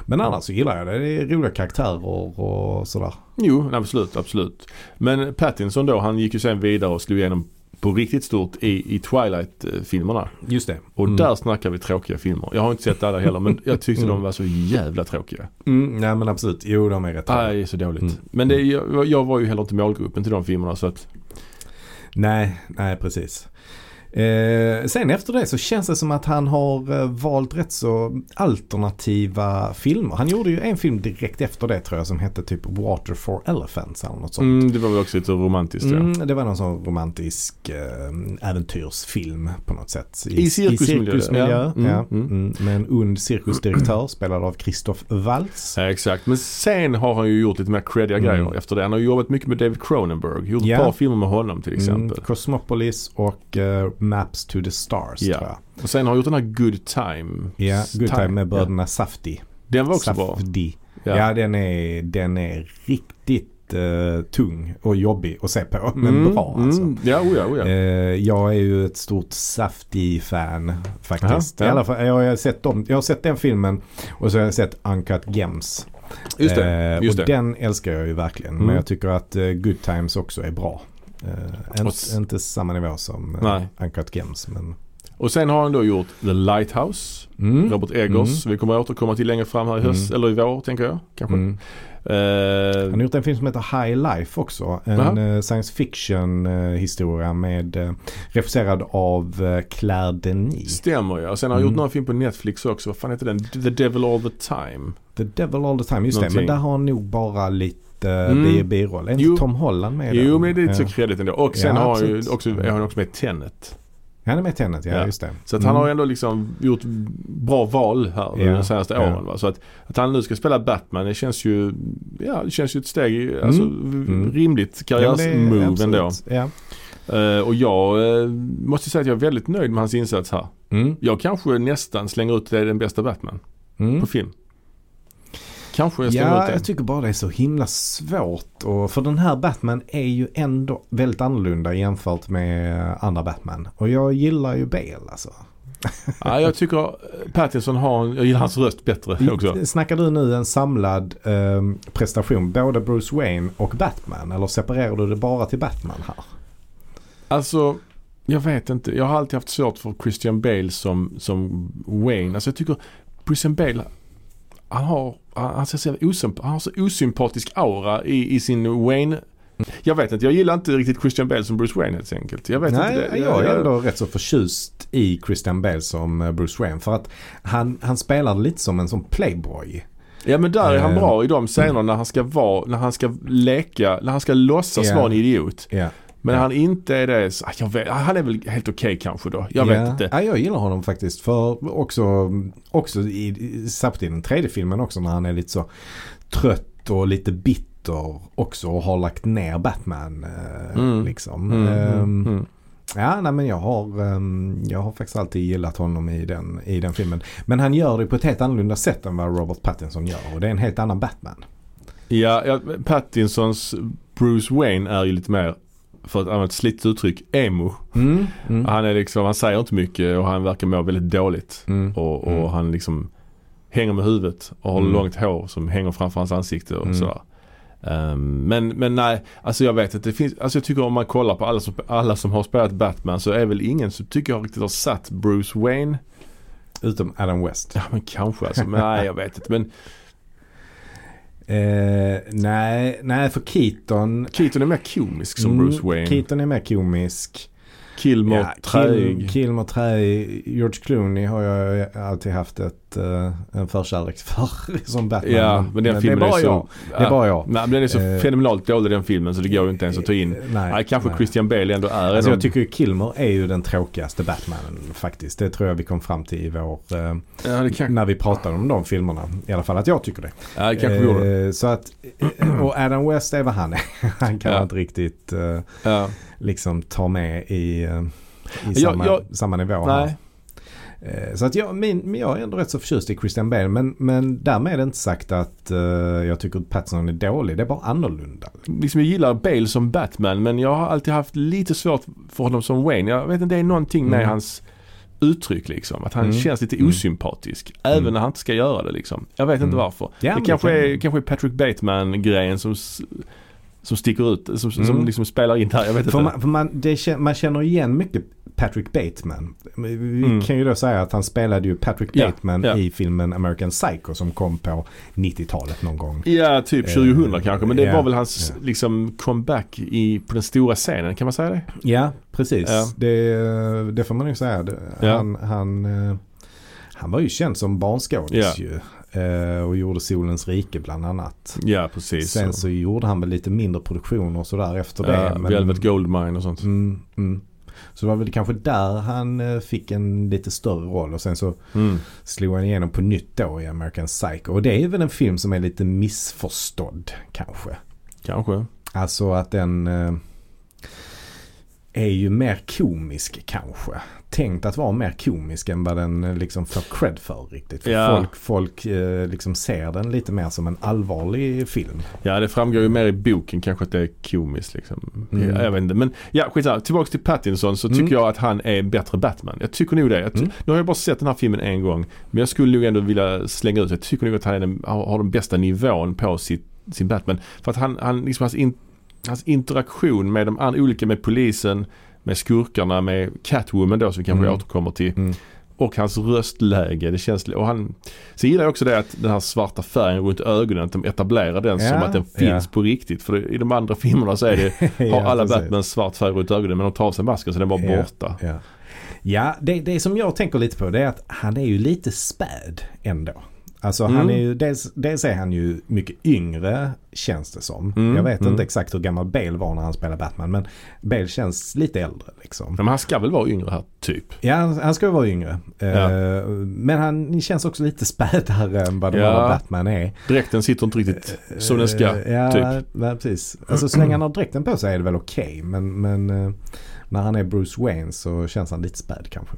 Men annars så gillar jag det. Det är roliga karaktärer och sådär. jo absolut, absolut. Men Pattinson då, han gick ju sen vidare och slog igenom på riktigt stort i, i Twilight-filmerna. Just det. Och Mm. där snackar vi tråkiga filmer. Jag har inte sett alla heller men jag tyckte Mm. de var så jävla tråkiga. Mm, nej men absolut. Jo de är rätt. Nej, så dåligt. Mm. Men det, jag, jag var ju heller inte målgruppen till de filmerna så att Nej, nej precis. Eh, sen efter det så känns det som att han har eh, valt rätt så alternativa filmer. Han gjorde ju en film direkt efter det tror jag som hette typ Water for Elephants eller något sånt. mm, det var väl också lite romantiskt ja. Mm, det var någon sån romantisk eh, äventyrsfilm på något sätt. I cirkusmiljö, cirkusmiljö, ja. ja. Mm, mm. Mm, med en ond cirkusdirektör spelad av Christoph Waltz. Ja, exakt. Men sen har han ju gjort lite mer creddiga Mm. grejer efter det. Han har jobbat mycket med David Cronenberg. Gjort Ja. ett par filmer med honom till exempel. Mm, Cosmopolis och eh, Maps to the Stars Ja. tror jag. Och sen har han gjort den här Good Time. Ja, Good Time med Ja. bröderna Safdie. Den var också bra. Safdie. Ja. Ja, den, är, den är riktigt eh, tung och jobbig att se på. *laughs* Men Mm, bra alltså. Mm. Ja, oh ja, oh ja. Eh, jag är ju ett stort Safdie-fan faktiskt. Aha, ja. I alla fall, jag, har sett dem, jag har sett den filmen och så har jag sett Uncut Gems. Just det. Eh, just och det. den älskar jag ju verkligen. Mm. Men jag tycker att Good Times också är bra. Uh, inte, inte samma nivå som uh, Nej. Uncut Gems. Men, Och sen har han då gjort The Lighthouse. mm. Robert Eggers. Vi kommer återkomma till längre fram här i höst. Mm. Eller i vår tänker jag. Kanske. Mm. Eh, Han har gjort en film som heter High Life också. En eh, science fiction historia med eh, regisserad av eh, Claire Denis. stämmer ja. Och sen har han gjort Mm. några film på Netflix också. Vad fan heter den? The Devil All The Time. The Devil All the Time, just det. Någonting. Men där har han nog bara lite Mm. mm. biroll. Är inte Jo. Tom Holland med Jo den? men det är lite så Ja. kreddigt ändå. Och sen Ja, har han ju också, är han också med Tenet. Han är med i Tenet, ja, Ja. just det. Så att han Mm. har ändå liksom gjort bra val här Ja, de senaste ja. åren. Va? Så att, att han nu ska spela Batman det känns ju, ja det känns ju ett steg, i- alltså Mm. rimligt Ja, karriärsmove ändå. absolut, Ja. Eh, och jag eh, måste säga att jag är väldigt nöjd med hans insats här. Mm. Jag kanske nästan slänger ut det den bästa Batman Mm. på film. Kanske jag Ja, jag tycker bara det är så himla svårt. Och för den här Batman är ju ändå väldigt annorlunda jämfört med andra Batman. Och jag gillar ju Bale alltså. Ja, jag tycker eh, Pattinson har, jag gillar hans röst bättre också. Snackar du nu en samlad ehm, prestation, både Bruce Wayne och Batman? Eller separerar du det bara till Batman här? Alltså, jag vet inte. Jag har alltid haft svårt för Christian Bale som, som Wayne. Alltså jag tycker Christian Bale, han har, han, ser så osymp- han har så osympatisk aura i, i sin Wayne. Jag vet inte, jag gillar inte riktigt Christian Bale som Bruce Wayne helt enkelt. Jag vet Nej, inte det. jag är ändå rätt så förtjust i Christian Bale som eh, Bruce Wayne. För att han, han spelar lite som en sån playboy. Ja men där är han Eh, bra i de scenerna när han ska vara, när han ska leka, när han ska låtsas Ja. vara en idiot. Ja. Men Ja. han inte är det, vet, han är väl helt okej kanske då. Jag vet ja. inte. Ja, jag gillar honom faktiskt. För också, också i, särskilt i den tredje filmen också när han är lite så trött och lite bitter också och har lagt ner Batman. Eh, Mm. liksom. Mm, mm, mm. Ja, nej, men jag har, ehm, jag har faktiskt alltid gillat honom i den, i den filmen. Men han gör det på ett helt annorlunda sätt än vad Robert Pattinson gör. Och det är en helt annan Batman. Ja, ja, Pattinsons Bruce Wayne är ju lite mer, för att använda ett slitet uttryck, emo. Mm. Mm. Han är liksom, han säger inte mycket och han verkar må väldigt dåligt. Mm. Och, och Mm. han liksom hänger med huvudet och har Mm. långt hår som hänger framför hans ansikte och Mm. sådär. Ehm, men, men nej, alltså jag vet inte. Det finns, alltså jag tycker om man kollar på alla som, alla som har spelat Batman så är väl ingen som tycker jag riktigt har satt Bruce Wayne. Utom Adam West. Ja men kanske alltså, men nej jag vet inte. Men Eh, nej, nej, för Keaton. Keaton är mer komisk som Mm, Bruce Wayne. Keaton är mer komisk. Kilmer, Ja. Kill, Kilmer träig. George Clooney har jag alltid haft ett, eh, en förkärlek för *laughs* som Batman. Ja, men den filmen det är bara är så... jag. Det är bara jag. Nej, men den är så Eh, fenomenalt dålig den filmen så det går ju inte ens att ta in. Nej, Nej, kanske nej. Christian Bale ändå är Alltså jag tycker ju Kilmer är ju den tråkigaste Batmanen faktiskt. Det tror jag vi kom fram till i vår... Eh, Ja, kan, när vi pratade om de filmerna. I alla fall att jag tycker det. ja, det kanske vi gjorde. Eh, så att, eh, och Adam West är vad han är. *laughs* Han kan Ja. inte riktigt eh, Ja. liksom ta med i, eh, i Jag- samma, jag- samma nivå. Nej. Eh, Så att jag, min, jag är ändå rätt så förtjust i Christian Bale. Men, men därmed är det inte sagt att eh, jag tycker att Pattinson är dålig. Det är bara annorlunda. Liksom jag gillar Bale som Batman men jag har alltid haft lite svårt för honom som Wayne. Jag vet inte, det är någonting med Mm. hans uttryck liksom. Att han Mm. känns lite Mm. osympatisk. Även Mm. när han inte ska göra det liksom. Jag vet inte Mm. varför. Ja, det kanske kan- är, kanske är Patrick Bateman-grejen som, som sticker ut. Som, som Mm. liksom spelar in här. Jag vet För, inte. man, för man, det, man känner igen mycket Patrick Bateman. Vi Mm. kan ju då säga att han spelade ju Patrick Bateman ja. i filmen American Psycho som kom på 90-talet någon gång. Ja, typ 2000 Eh, kanske. Men det ja, var väl hans ja. liksom comeback i, på den stora scenen. Kan man säga det? Ja, precis. Ja. Det, det får man ju säga. Han, han, eh, han var ju känd som barnskådis ju. Eh, Och gjorde Solens rike bland annat. Ja, precis. Sen så gjorde han väl lite mindre produktioner och sådär efter det. ja, Velvet Goldmine och sånt. Mm, mm. Så det var väl kanske där han eh, fick en lite större roll och sen så Mm. slog han igenom på nytt då i American Psycho. Och det är väl en film som är lite missförstådd kanske. Kanske. Alltså att den eh, är ju mer komisk kanske. Tänkt att vara mer komisk än vad den eh, liksom får cred för riktigt. För Ja. folk, folk eh, liksom ser den lite mer som en allvarlig film. Ja, det framgår ju mer i boken kanske att det är komiskt liksom. Mm. Jag vet inte. Men ja, skitsamma. Tillbaks till Pattinson så tycker Mm. jag att han är bättre Batman. Jag tycker nog det. Jag Mm. Nu har jag bara sett den här filmen en gång. Men jag skulle nog ändå vilja slänga ut. Jag tycker nog att han den, har, den bästa nivån på sitt, sin Batman. För att han, han liksom hans in, hans interaktion med de olika, med polisen, med skurkarna, med Catwoman då som vi kanske Mm. återkommer till. Mm. Och hans röstläge. Det känns, och han, så gillar jag också det att den här svarta färgen runt ögonen, att de etablerar den som Ja, att den finns ja. på riktigt. För i de andra filmerna så är det, *laughs* har Ja, alla precis. Batman svart färg runt ögonen men de tar av sig masken så den Ja. borta. Ja, ja det, det som jag tänker lite på det är att han är ju lite späd ändå. Alltså han Mm. är ju, dels, dels är han ju mycket yngre känns det som. Mm, Jag vet mm. inte exakt hur gammal Bale var när han spelade Batman men Bale känns lite äldre liksom. Men han ska väl vara yngre här, typ. Ja, han, han ska vara yngre. Ja. Eh, men han känns också lite spädare än vad Ja. Batman är. Dräkten sitter inte riktigt som den ska. Eh, ja, typ. ja, precis. Alltså så länge han har dräkten på sig är det väl okej. men men eh, när han är Bruce Wayne så känns han lite späd kanske.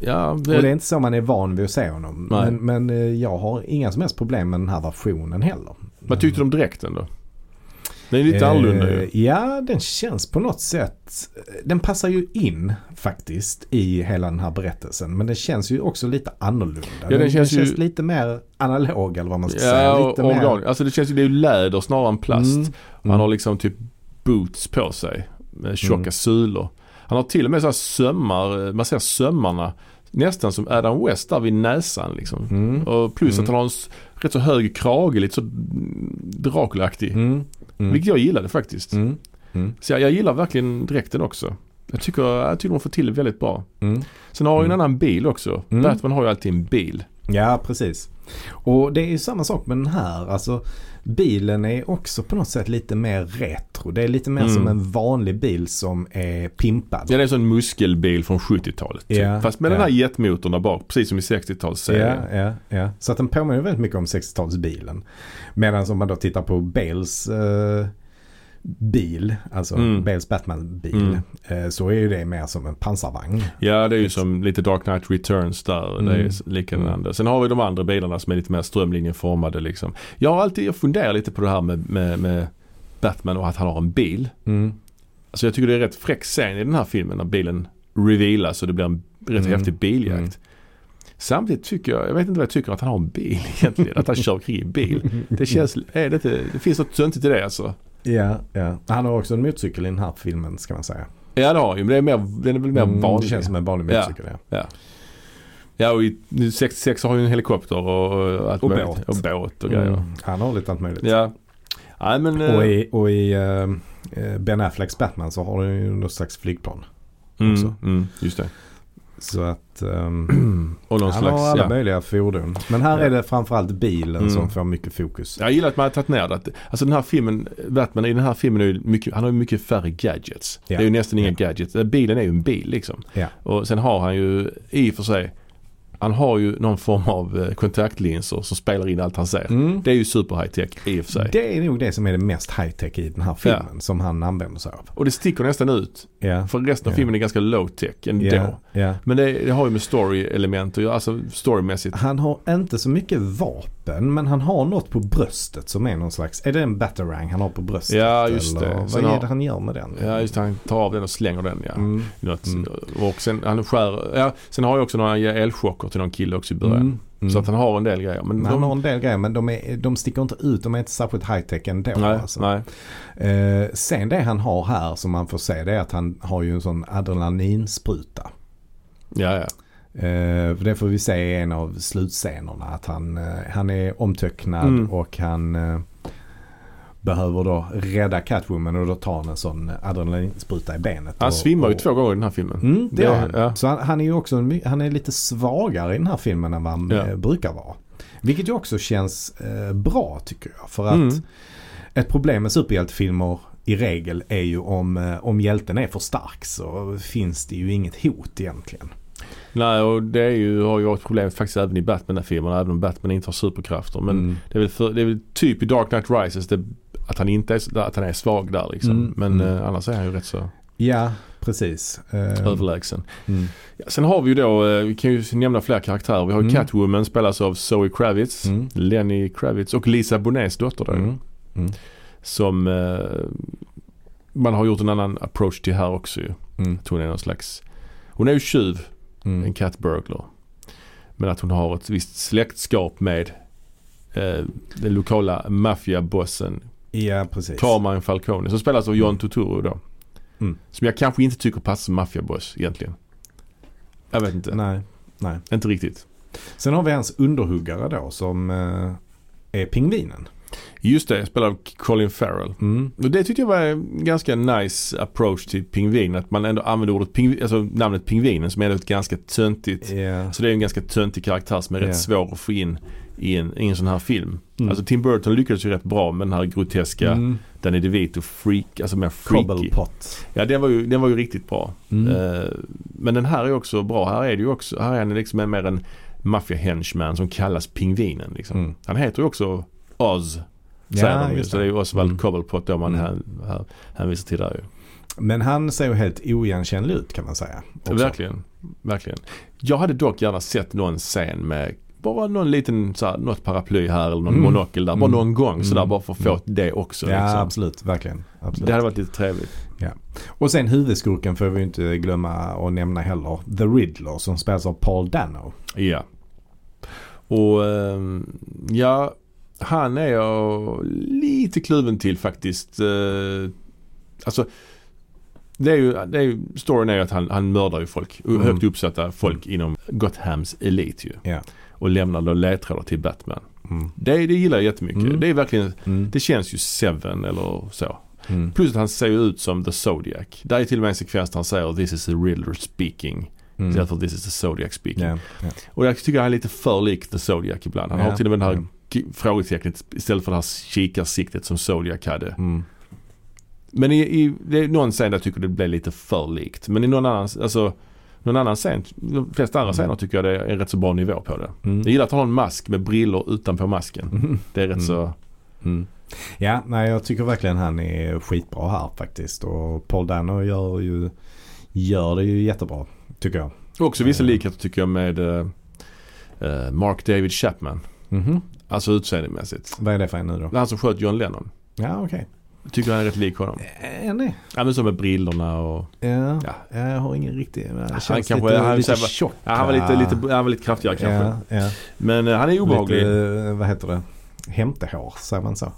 Eh, Ja, och det är inte så man är van vid att se honom. Nej. Men, men eh, jag har inga som helst problem med den här versionen heller. Vad tyckte du om dräkten då? Den är lite Eh, annorlunda ju. Ja, den känns på något sätt. Den passar ju in faktiskt i hela den här berättelsen. Men den känns ju också lite annorlunda. den den, känns den ju- känns lite mer analog eller vad man ska säga. Ja, Lite och mer... Alltså det känns ju, det är ju läder snarare än plast. Mm, Han mm. har liksom typ boots på sig. Med tjocka Mm. sulor. Han har till och med så här sömmar, man ser sömmarna nästan som Adam West där vid näsan liksom. Mm. Och plus Mm. att han har en rätt så hög krage, lite så Dracula-aktig. Mm. Mm. Vilket jag gillade faktiskt. Mm. Mm. Så jag, jag gillar verkligen dräkten också. Jag tycker, jag tycker de får till det väldigt bra. Sen har jag ju en annan bil också. Batman har ju alltid en bil. Ja, precis. Och det är ju samma sak med den här. Alltså bilen är också på något sätt lite mer retro. Det är lite mer Mm. som en vanlig bil som är pimpad. Ja, det är en sån muskelbil från 70-talet. Typ. Ja, Fast med ja. den här jetmotorn där bak, precis som i 60-talsserien. Ja, ja, ja. Så att den påminner väldigt mycket om 60-talsbilen. Medan om man då tittar på Bales eh, bil, alltså Mm. Bales Batman-bil, Mm. eh, så är ju det mer som en pansarvagn. Ja, det är ju som lite Dark Knight Returns där. Det är Mm. likadant. Sen har vi de andra bilarna som är lite mer strömlinjeformade liksom. Jag har alltid, jag funderar lite på det här med, med, med Batman och att han har en bil. Mm. Alltså jag tycker det är rätt fräck scen i den här filmen när bilen revealas och det blir en rätt Mm. häftig biljakt. Mm. Samtidigt tycker jag, jag vet inte vad jag tycker att han har en bil *laughs* egentligen. att han kör kring i bil. *laughs* Det känns, är det inte, det finns något töntigt i det alltså. Ja, ja. Han har också en motorcykel i den här filmen ska man säga. Ja det har ju, men det är mer, den är väl mer Mm, vanlig. Det känns som en vanlig Ja. motorcykel, ja. Ja och i 66 har ju en helikopter och, och allt Och möjligt. båt. Och båt och grejer. Mm. Han har lite allt möjligt. Ja. Nej men... eh, Och i, och i eh, eh, Ben Afflecks Batman så har han ju något slags flygplan. också. mm, mm, just det. Så att ehm, *clears throat* Och någon han slags, har alla ja. möjliga fordon. Men här Ja. är det framförallt bilen Mm. som får mycket fokus. Jag gillar att man har tagit ner det. Alltså den här filmen, Batman i den här filmen är mycket, han har ju mycket färre gadgets. Ja. Det är ju nästan inga gadgets. Bilen är ju en bil liksom. Och sen har han ju i och för sig, han har ju någon form av eh, kontaktlinser som spelar in allt han ser. Mm. Det är ju super high tech i och för sig. Det är nog det som är det mest high-tech i den här filmen som han använder sig av. Och det sticker nästan ut. Ja. För resten av Ja. filmen är ganska low tech ändå. Ja, ja. Men det, det har ju med story-element att göra, alltså storymässigt. Han har inte så mycket vapen men han har något på bröstet som är någon slags, är det en batarang han har på bröstet? Ja, just eller det. Vad Sen är har- det han gör med den? Ja just det, han tar av den och slänger den ja. Mm. Något, Mm. Och sen, han skär, ja, sen har jag också några elchocker till någon kille också i början. Mm. Mm. Så att han har en del grejer. Men han de, har en del grejer men de, är, de sticker inte ut. De är inte särskilt high-tech ändå. nej, alltså. nej. Eh, sen det han har här som man får se det är att han har ju en sån adrenalinspruta. Ja, ja. Eh, för det får vi se i en av slutscenerna. Att han, eh, han är omtöcknad Mm. och han eh, behöver då rädda Catwoman och då tar han en sån adrenalinspruta i benet. Han och, svimmar ju och, två gånger i den här filmen. Mm, det Det- gör han. ja. Så han, han är ju också en han är lite svagare i den här filmen än vad han Ja. eh, brukar vara. Vilket ju också känns eh, bra tycker jag. För att Mm. ett problem med superhjältefilmer i regel är ju om, eh, om hjälten är för stark så finns det ju inget hot egentligen. Nej och det är ju, har ju varit problem faktiskt även i Batman-filmerna. Även om Batman inte har superkrafter. Men Mm. det, är väl för, det är väl typ i Dark Knight Rises det, att han inte är, att han är svag där liksom. Mm, Men mm. eh, annars är han ju rätt så Ja, precis. Eh, överlägsen. mm. Ja, sen har vi ju då, eh, vi kan ju nämna fler karaktärer. Vi har ju Mm. Catwoman spelas av Zoe Kravitz, Mm. Lenny Kravitz och Lisa Bonets dotter då. Mm. Mm. Som eh, man har gjort en annan approach till här också ju. Mm. Att hon är någon slags, hon är ju tjuv, en cat burglar. Men att hon har ett visst släktskap med eh, den lokala maffiabossen Ja, precis. Carmine Falcone som spelas av John Turturro då. Mm. Som jag kanske inte tycker passar som maffiaboss egentligen. Jag vet inte. Nej, nej. Inte riktigt. Sen har vi hans underhuggare då som eh, är pingvinen. Just det, spelad av Colin Farrell. Mm. Och det tyckte jag var en ganska nice approach till pingvin. Att man ändå använder ordet pingvin, alltså namnet pingvinen som är ett ganska töntigt. Ja. Så det är en ganska töntig karaktär som är Ja. rätt svår att få in i en, i en sån här film. Mm. Alltså Tim Burton lyckades ju rätt bra med den här groteska Mm. Danny DeVito freak, alltså mer freaky. Cobblepot. Ja den var, ju, den var ju riktigt bra. Mm. Eh, men den här är också bra. Här är det ju också, här är han liksom en, mer en maffia henchman som kallas Pingvinen. Liksom. Mm. Han heter ju också Oz. Säger Ja, de ju. Så det är ju Oswald Mm. Cobblepot då man Mm. här, här, hänvisar till där ju. Men han ser ju helt oigenkännlig ut kan man säga. också. Verkligen, verkligen. Jag hade dock gärna sett någon scen med bara någon liten, så här, något paraply här eller någon Mm. monokel där. Bara Mm. någon gång sådär Mm. bara för att få Mm. det också. Ja, liksom. absolut. Verkligen. absolut. Det hade varit lite trevligt. Och sen huvudskurken får vi inte glömma att nämna heller. The Riddler som spelas av Paul Dano. Ja. Och ehm, ja, han är jag lite kluven till faktiskt. Eh, alltså det är ju, det är ju, storyn är ju att han, han mördar ju folk. Mm. Högt uppsatta folk inom Gothams elit ju. Ja. Och lämnar då ledtrådar till Batman. Mm. Det, det gillar jag jättemycket. Mm. Det är verkligen, Mm. det känns ju Seven eller så. Mm. Plus att han ser ut som The Zodiac. Där är till och med en sekvens där han säger this is the Riddler speaking. Mm. Istället för this is the Zodiac speaking. Ja. Ja. Och jag tycker han är lite för lik The Zodiac ibland. Han Ja. har till och med det här ki- frågetecknet istället för det här kikarsiktet som Zodiac hade. Mm. Men i, i, det är någon scen där jag tycker det blev lite för likt. Men i någon annan, alltså någon annan scen, de flesta andra Mm. scener tycker jag det är en rätt så bra nivå på det. Mm. Jag gillar att har en mask med brillor utanpå masken. Mm. Det är rätt Mm. så, Mm. Ja, nej jag tycker verkligen han är skitbra här faktiskt. Och Paul Dano gör, ju, gör det ju jättebra. Tycker jag. också vissa Eh. likheter tycker jag med eh, Mark David Chapman. Mhm. Alltså utseendemässigt. Vad är det för en nu då? Han som sköt John Lennon. Ja, okej. Tycker han är rätt lik honom. Är han det? Ja men så med brillorna och Ja. Ja. Jag har ingen riktig... Han kanske- lite, han- lite tjock. Ja, han var lite, lite, han var lite kraftigare kanske. Ja, ja. Men eh, han är obehaglig. Lite, vad heter det? Hämtehår, säger man så?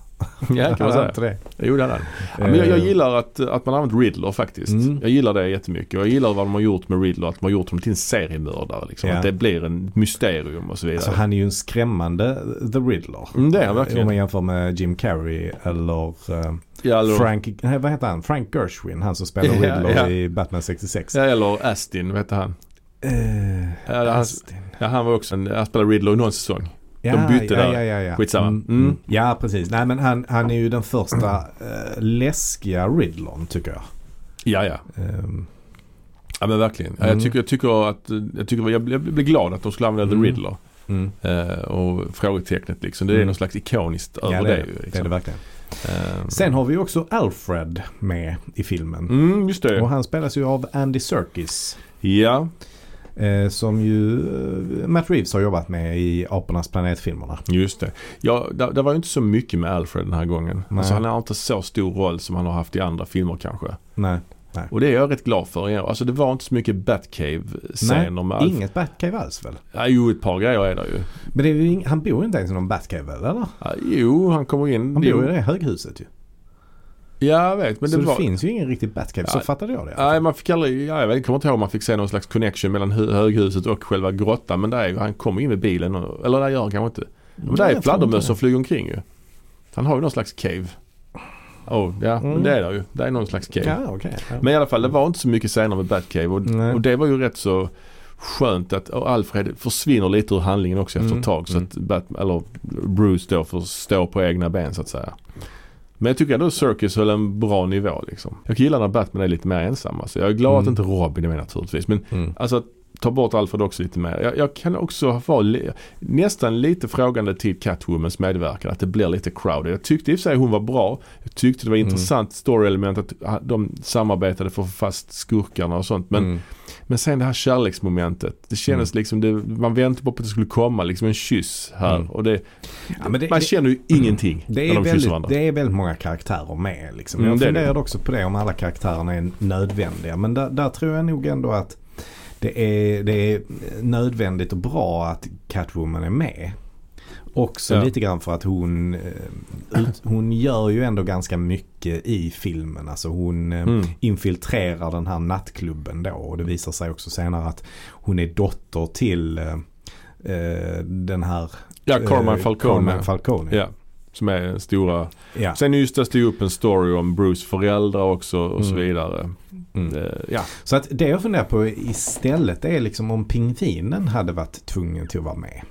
Ja kan man säga. inte det. Jo det är han. Ja, men jag, jag gillar att, att man har använt Riddler faktiskt. Mm. Jag gillar det jättemycket. Jag gillar vad de har gjort med Riddler. Att de har gjort honom till en seriemördare. Liksom. Ja. Att det blir en mysterium och så vidare. Alltså han är ju en skrämmande The Riddler. Mm, det är han verkligen. Om man jämför med Jim Carrey eller eh, ja, eller, Frank, nej, vad heter han? Frank Gershwin, han som spelar Ja, Riddler ja. i Batman 66. ja, eller Astin, vad heter han? Eh, Ja, han, Astin. ja, han var också en, han spelade Riddler i någon säsong. Ja, bytte ja, där. Ja, ja, ja. Skitsamma. Mm, Mm. Ja, precis. Nej, men han, han är ju den första eh, läskiga Riddlern tycker jag. Ja, ja. Ehm, Ja men verkligen. Mm. Jag, tycker, jag tycker att, jag, tycker, jag blev glad att de skulle använda Mm. The Riddler. mm. Eh, och frågetecknet liksom. Det är Mm. någon slags ikoniskt över Ja, det, det, ju. det. det är Liksom. det verkligen. Eh, Sen har vi också Alfred med i filmen. Mm, just det. Och han spelas ju av Andy Serkis. Ja, Eh, som ju eh, Matt Reeves har jobbat med i Apornas planet-filmerna. just det. Ja, det, det var ju inte så mycket med Alfred den här gången. Nej. Alltså han har inte så stor roll som han har haft i andra filmer kanske. Nej, Och det är jag rätt glad för. Alltså det var inte så mycket Batcave-scener med Alfred. inget Batcave alls väl? Ja, jo, ett par grejer är det ju. Men det är ju han bor inte ens i någon Batcave väl, eller? Ja, jo, han kommer in. Han bor ju i det höghuset ju. Ja, jag vet. Men så det det, var... finns ju ingen riktig Batcave, så Ja. fattade jag det. Nej, man fick aldrig, ja, jag vet, kommer inte ihåg om man fick se någon slags connection mellan hö- höghuset och själva grottan. Men där är han kommer in med bilen och, eller det gör han kanske inte. Men där är fladdermöss som flyger omkring ju. Han har ju någon slags cave. Oh, ja, Mm. men det är det ju. Det är någon slags cave. Ja, okej. Ja. Men i alla fall, det var inte så mycket scener med Batcave och, Nej. och det var ju rätt så skönt att och Alfred försvinner lite ur handlingen också efter Mm, ett tag. Så mm. att Bat, eller Bruce då får stå på egna ben så att säga. Men jag tycker ändå Circus höll en bra nivå liksom. Jag gillar när Batman är lite mer ensam. Alltså. Jag är glad Mm. att inte Robin är med naturligtvis. Men Mm. alltså ta bort Alfred också lite mer. Jag, jag kan också vara li- nästan lite frågande till Catwomans medverkan. Att det blir lite crowded. Jag tyckte i och för sig hon var bra. Jag tyckte det var Mm. intressant story-element att ha- de samarbetade för att få fast skurkarna och sånt. Men, Mm. Men sen det här kärleksmomentet. Det kändes liksom, det, man väntade på att det skulle komma liksom en kyss här. Mm. Och det, Ja, det- man känner ju ingenting Det när är, de kysser väldigt, varandra. det är väldigt många karaktärer med. Liksom. Mm, jag det. funderade också på det om alla karaktärerna är nödvändiga. Men där, där tror jag nog ändå att det är, det är nödvändigt och bra att Catwoman är med. Också Ja. lite grann för att hon, eh, ut, hon gör ju ändå ganska mycket i filmen. Alltså hon eh, Mm. infiltrerar den här nattklubben då. Och det visar sig också senare att hon är dotter till eh, eh, den här Ja, Carmine eh, Falcone. Carmine Falcone. Ja, som är stora. Ja. Sen just det upp en story om Bruce föräldrar också och så Mm. vidare. Mm. Ja, Så att det jag funderar på istället är liksom om pingvinen hade varit tvungen till att vara med.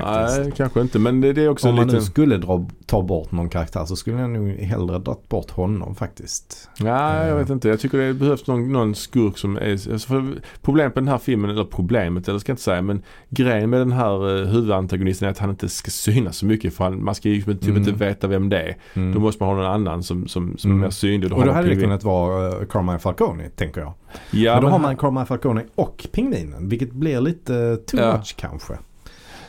Faktiskt. nej kanske inte men det, det är också Om man lite... nu skulle dra, ta bort någon karaktär så skulle jag nog hellre dragit bort honom faktiskt. Nej, jag Eh. vet inte. Jag tycker det behövs någon, någon skurk som är... Alltså problemet med den här filmen, eller problemet, eller ska jag inte säga, men grejen med den här eh, huvudantagonisten är att han inte ska synas så mycket för han, man ska ju typ Mm. inte veta vem det är. Mm. Då måste man ha någon annan som, som, som Mm. är mer synlig. och då hade det kunnat vara uh, Carmine Falcone tänker jag. Ja, men då men har man Carmine Falcone och pingvinen vilket blir lite too Ja. much kanske.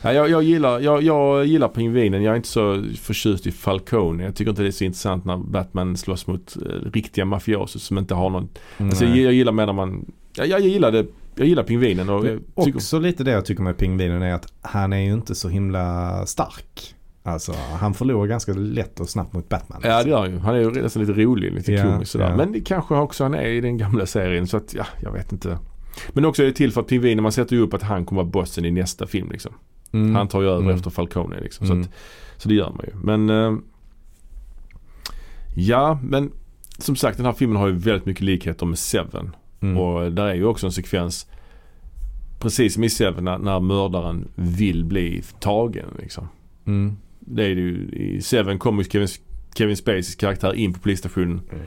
Ja, jag, jag, gillar, jag, jag gillar pingvinen. Jag är inte så förtjust i Falcone. Jag tycker inte det är så intressant när Batman slåss mot eh, riktiga mafiosos som inte har någon... Alltså, jag, jag gillar mer när man... Jag, jag, gillar det. Jag gillar pingvinen och tycker, Också lite det jag tycker med pingvinen är att han är ju inte så himla stark. Alltså han förlorar ganska lätt och snabbt mot Batman. Ja det gör han ju. Han är ju nästan lite rolig, lite Ja, komisk sådär. ja. Men det kanske också han är i den gamla serien så att ja, jag vet inte. Men också är det till för att pingvinen, man sätter ju upp att han kommer vara bossen i nästa film liksom. Mm. Han tar ju över Mm. efter Falcone liksom. Mm. Så, att, så det gör man ju. Men eh, Ja, men som sagt den här filmen har ju väldigt mycket likheter med Seven. Mm. Och där är ju också en sekvens Precis som i Seven när, när mördaren vill bli tagen liksom. Mm. Det är det ju, i Seven kommer ju Kevin, Kevin Spaceys karaktär in på polisstationen Mm.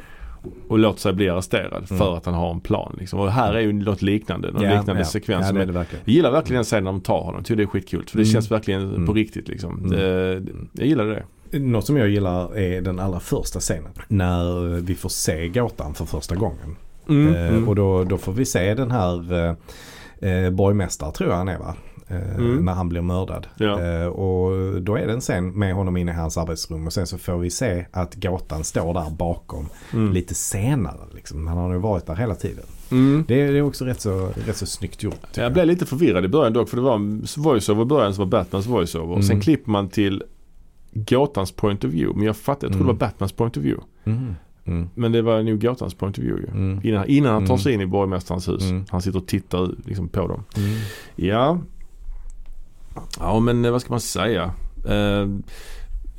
Och låter sig bli arresterad Mm. för att han har en plan. Liksom. Och här är ju något liknande. Någon Ja, liknande ja. sekvens. Ja, det det jag gillar verkligen den scenen när de tar honom. Jag tycker det är skitkul. För det Mm. känns verkligen Mm. på riktigt liksom. Mm. Det, jag gillar det. Något som jag gillar är den allra första scenen. När vi får se gåtan för första gången. Mm. Eh, Mm. och då, då får vi se den här eh, eh, borgmästare tror jag han är va? Eh, Mm. När han blir mördad. Ja. Eh, och då är det en scen med honom inne i hans arbetsrum och sen så får vi se att gåtan står där bakom Mm. lite senare. Liksom. Han har ju varit där hela tiden. Mm. Det är, det är också rätt så, rätt så snyggt gjort. tycker Jag blev lite förvirrad i början dock för det var en voiceover i början som var Batmans voiceover. Och sen Mm. klipper man till gåtans point of view. Men jag fattar, jag trodde Mm. det var Batmans point of view. Mm. Mm. Men det var nog gåtans point of view ju. Mm. Innan, innan han tar Mm. sig in i borgmästarens hus. Mm. Han sitter och tittar liksom på dem. Mm. Ja. Ja men eh, vad ska man säga? Eh,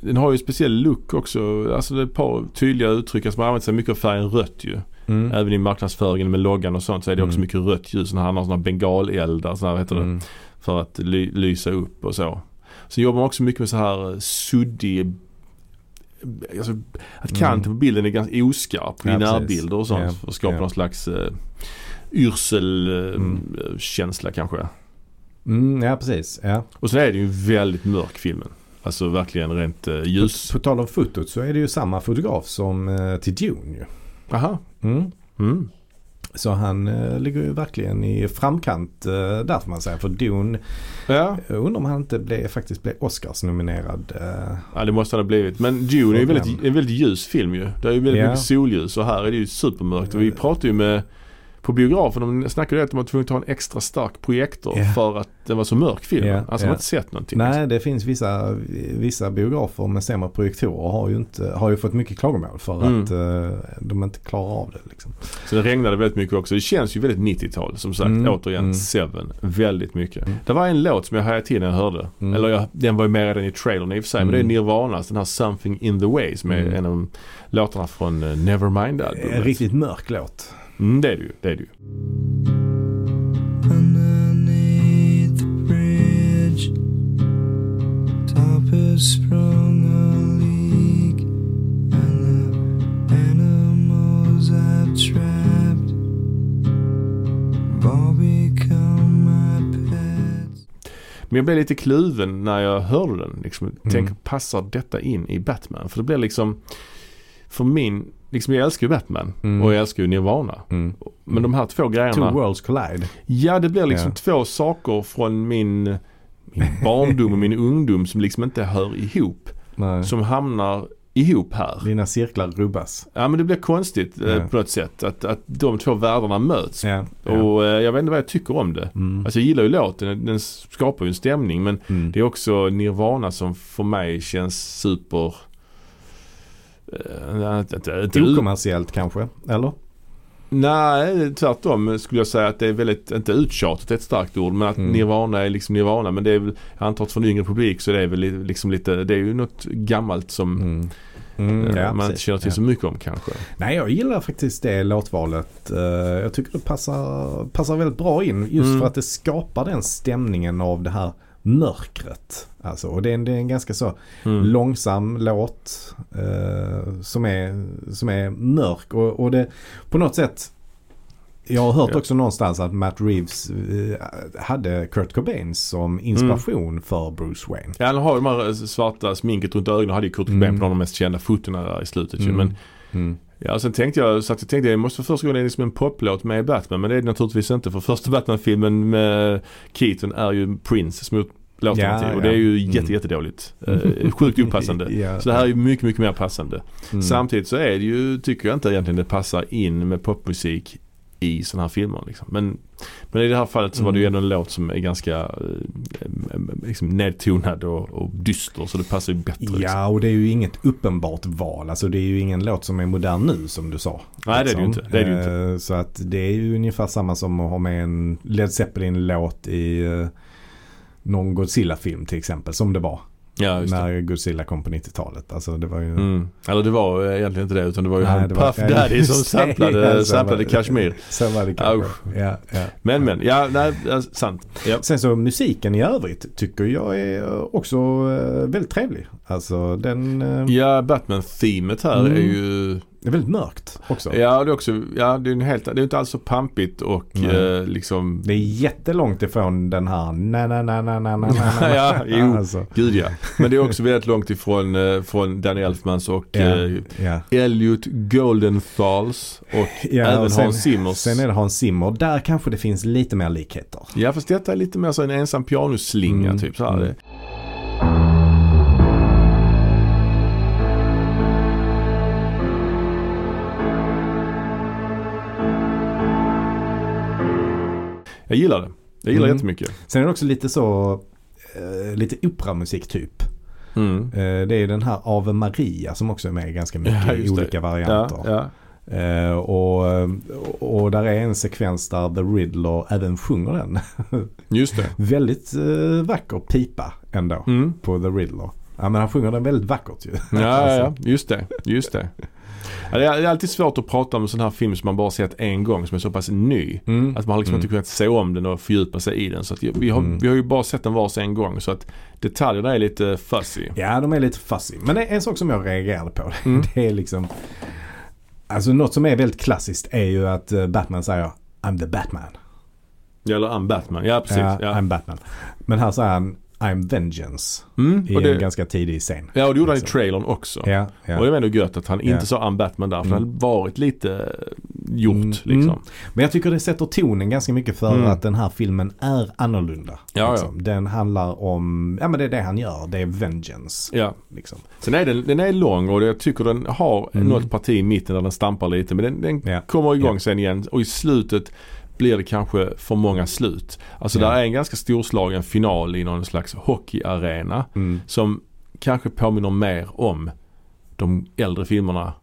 den har ju en speciell look också. Alltså det är ett par tydliga uttryck. Alltså man använder sig mycket av färgen rött ju. Mm. Även i marknadsföringen med loggan och sånt så är det också Mm. mycket rött ljus. Han har sådana bengaleldar så här heter det. Mm. För att ly- lysa upp och så. Så jobbar man också mycket med så här eh, suddig Alltså, att kanten på bilden är ganska oskarp i Mm. Ja, precis. närbilder och sånt. Ja, För att skapa ja. någon slags uh, Mm. yrselkänsla kanske. Mm, ja precis. Ja. Och sen är det ju väldigt mörk filmen. Alltså verkligen rent uh, ljus. På, på tal om fotot så är det ju samma fotograf som eh, till Dune ju. Aha. Mm. Mm. Så han eh, ligger ju verkligen i framkant eh, där får man säga. För Dune, Ja. jag undrar om han inte blev, faktiskt blev Oscars-nominerad. Eh, ja, det måste han ha blivit. Men Dune är ju väldigt, en väldigt ljus film ju. Det är ju väldigt Ja. mycket solljus och här är det ju supermörkt. Och vi pratade ju med på biografen, de snackade ju att de var tvungna att ha en extra stark projektor Ja. för att det var så mörk film. Ja, Alltså de ja. har inte sett någonting. nej, det finns vissa, vissa biografer med sämre projektorer har ju, inte, har ju fått mycket klagomål för Mm. att eh, de inte klarar av det. Liksom. Så det regnade väldigt mycket också. Det känns ju väldigt 90-tal. Som sagt, Mm, återigen, mm. Seven. Väldigt mycket. Mm. Det var en låt som jag hajade till när jag hörde. Mm. Eller jag, den var ju med redan i trailern i och för sig. Men det är Mm. Nirvanas, den här Something in the way som är Mm. en av låtarna från uh, Nevermind-albumet. En riktigt mörk låt. Mm, det är det ju. Det är det ju. Underneath the bridge, top has sprung a leak, and the animals I've trapped have all become my pets. Men jag blev lite kluven när jag hörde den. Liksom, Mm. Tänk, passar detta in i Batman? För det blir liksom, för min, liksom jag älskar ju Batman Mm. och jag älskar ju Nirvana. Mm. Men de här två Two grejerna. worlds collide. Ja, det blir liksom Ja. två saker från min, min barndom och min ungdom som liksom inte hör ihop. Nej. Som hamnar ihop här. Dina cirklar rubbas. Ja men det blir konstigt eh, Ja. på något sätt att, att de två världarna möts. Ja. Och eh, jag vet inte vad jag tycker om det. Mm. Alltså jag gillar ju låten, den skapar ju en stämning men Mm. det är också Nirvana som för mig känns super... Uh, inte, Okommersiellt kanske, eller? Nej, tvärtom skulle jag säga att det är väldigt, inte uttjatat är ett starkt ord, men att Mm. Nirvana är liksom Nirvana. Men det är väl, jag antar att för en yngre publik så det är väl li- liksom lite, det är ju något gammalt som Mm. Mm, eh, ja, man inte känner till så mycket om kanske. Nej, jag gillar faktiskt det låtvalet. Eh, Jag tycker det passar, passar väldigt bra in just Mm. för att det skapar den stämningen av det här mörkret. Alltså, och det är en, det är en ganska så Mm. långsam låt eh, som, är, som är mörk och, och det på något sätt jag har hört också någonstans att Matt Reeves eh, hade Kurt Cobain som inspiration för Bruce Wayne. Ja, han har ju de här svarta sminket runt ögonen. hade ju Kurt Cobain Mm. på de mest kända fotona där i slutet ju. Mm. Men Mm. Ja, sen tänkte jag, så att jag tänkte det måste för första gången är liksom en poplåt med Batman. Men det är det naturligtvis inte. För första Batman-filmen med Keaton är ju Prince som gjort låtarna Ja, till. Och ja. det är ju Mm. jätte, jättedåligt. Eh, sjukt opassande. *laughs* Ja. Så det här är ju mycket, mycket mer passande. Mm. Samtidigt så är det ju, tycker jag inte egentligen det passar in med popmusik i sådana här filmer. Liksom. Men, men i det här fallet så var det ju Mm. ändå en låt som är ganska eh, liksom nedtonad och, och dyster så det passar ju bättre. Liksom. Ja, och det är ju inget uppenbart val. Alltså det är ju ingen låt som är modern nu som du sa. Nej det är det ju inte. Det är det ju inte. Eh, Så att det är ju ungefär samma som att ha med en Led Zeppelin-låt i eh, någon Godzilla-film till exempel. Som det var Ja, när Godzilla kom på 90-talet. Alltså det var ju... Mm. Eller det var eh, egentligen inte det utan det var ju Nej, han var- Puff Daddy som *laughs* samplade, så samplade. Kashmir. Så var det kanske. Ja, ja. Men men, ja nej, ja, sant. Ja. Sen så musiken i övrigt tycker jag är också eh, väldigt trevlig. Alltså den eh, Ja, Batman-themet här Mm. är ju är väldigt mörkt också. Ja, det är också, ja det är helt, det är inte alls så pampigt och Nej. eh, liksom Det är jättelångt ifrån den här na na na na na na na Ja, jo. *laughs* Alltså, Gud ja. Men det är också väldigt långt ifrån eh, från Danny Elfmans och ja, eh, ja. Elliot Goldenthals och *laughs* Ja, även och sen- Hans Zimmers. Sen är det Hans Zimmer. Där kanske det finns lite mer likheter. Ja fast detta är lite mer så en ensam pianoslinga Mm, typ så här. mm. Jag gillar det. Jag gillar Mm. jättemycket. Sen är det också lite så, eh, lite operamusik typ. Mm. Eh, det är den här Ave Maria som också är med ganska mycket Ja, i just det. olika Ja, varianter. ja. Eh, och, och där är en sekvens där The Riddler även sjunger den. *laughs* Just det. väldigt eh, vacker pipa ändå Mm. på The Riddler. Ja men han sjunger den väldigt vackert ju. Ja, ja, ja, *laughs* Alltså. just det. Just det. Ja, det är alltid svårt att prata om en sån här film som man bara sett en gång som är så pass ny. Mm. Att man har liksom Mm. inte kunnat se om den och fördjupa sig i den. Så att vi, har, Mm. vi har ju bara sett den vars en gång så att detaljerna är lite fuzzy. Ja, de är lite fuzzy. Men en sak som jag reagerade på. *laughs* Mm. Det är liksom... Alltså något som är väldigt klassiskt är ju att eh, Batman säger I'm the Batman. Eller I'm Batman. Ja precis. Ja, Ja, I'm Batman. Men här säger han I'm Vengeance Mm, i och en det, ganska tidig scen. ja och det gjorde han i liksom. trailern också. Ja, ja. Och det var ändå gött att han Ja. inte sa I'm Batman där för det Mm. hade varit lite gjort Mm, liksom. mm. Men jag tycker det sätter tonen ganska mycket för Mm. att den här filmen är annorlunda. Ja, liksom. Den handlar om, ja men det är det han gör, det är vengeance. Ja. Liksom. Sen är den, den är lång och jag tycker den har Mm. något parti i mitten där den stampar lite. Men den, den Ja. kommer igång Ja. sen igen och i slutet blir det kanske för många slut. Alltså Ja. där är en ganska storslagen final i någon slags hockeyarena Mm. som kanske påminner mer om de äldre filmerna.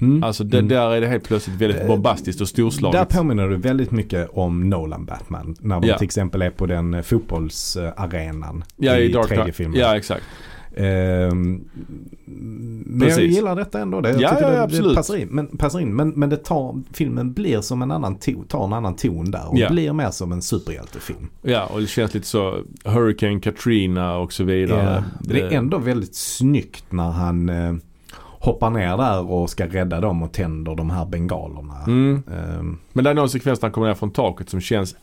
Mm. Alltså det, Mm. där är det helt plötsligt väldigt Eh, bombastiskt och storslaget. Där påminner du väldigt mycket om Nolan Batman. När de Ja. till exempel är på den fotbollsarenan ja, i, i tredje filmen. Ja, exakt. Ehm, men jag Precis. gillar detta ändå. Det, jag Ja, ja, det, det passar in. Men, passar in. men, men det tar, filmen blir som en annan ton, tar en annan ton där och Ja. blir mer som en superhjältefilm. Ja, och det känns lite så Hurricane Katrina och så vidare. Ja, det är ändå väldigt snyggt när han eh, hoppar ner där och ska rädda dem och tänder de här bengalerna. Mm. Ehm, Men det är någon sekvens när han kommer ner från taket som känns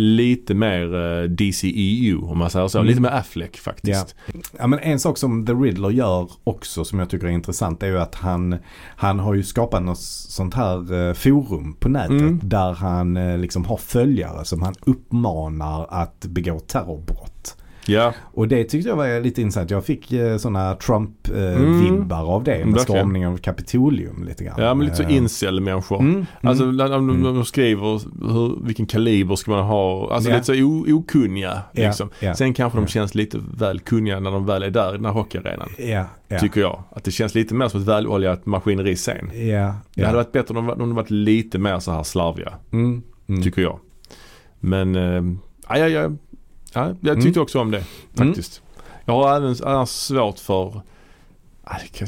lite mer eh, DCEU om man säger så. Mm. Lite mer Affleck faktiskt. Ja men en sak som The Riddler gör också som jag tycker är intressant är ju att han, han har ju skapat något sånt här eh, forum på nätet Mm. där han eh, liksom har följare som han uppmanar att begå terrorbrott. Ja, Och det tyckte jag var lite intressant. Jag fick eh, sådana Mm. Trump-vibbar av det. Med stormningen av Kapitolium lite grann. ja men lite så Eh, incel-människor. Mm, Alltså mm, de, Mm. de skriver hur, vilken kaliber ska man ha. Alltså Ja. lite så okunniga ja, liksom. ja, Sen kanske de Ja. känns lite väl kunniga när de väl är där i den här hockeyarenan. ja, ja, Tycker jag. Att det känns lite mer som ett väloljat maskineri sen. ja, Det ja. hade varit bättre om de, om de varit lite mer så här slarviga. Mm, mm. Tycker jag. Men eh, ja, ja, ja, ja, jag tyckte också om det Mm. faktiskt. Jag har även annars svårt för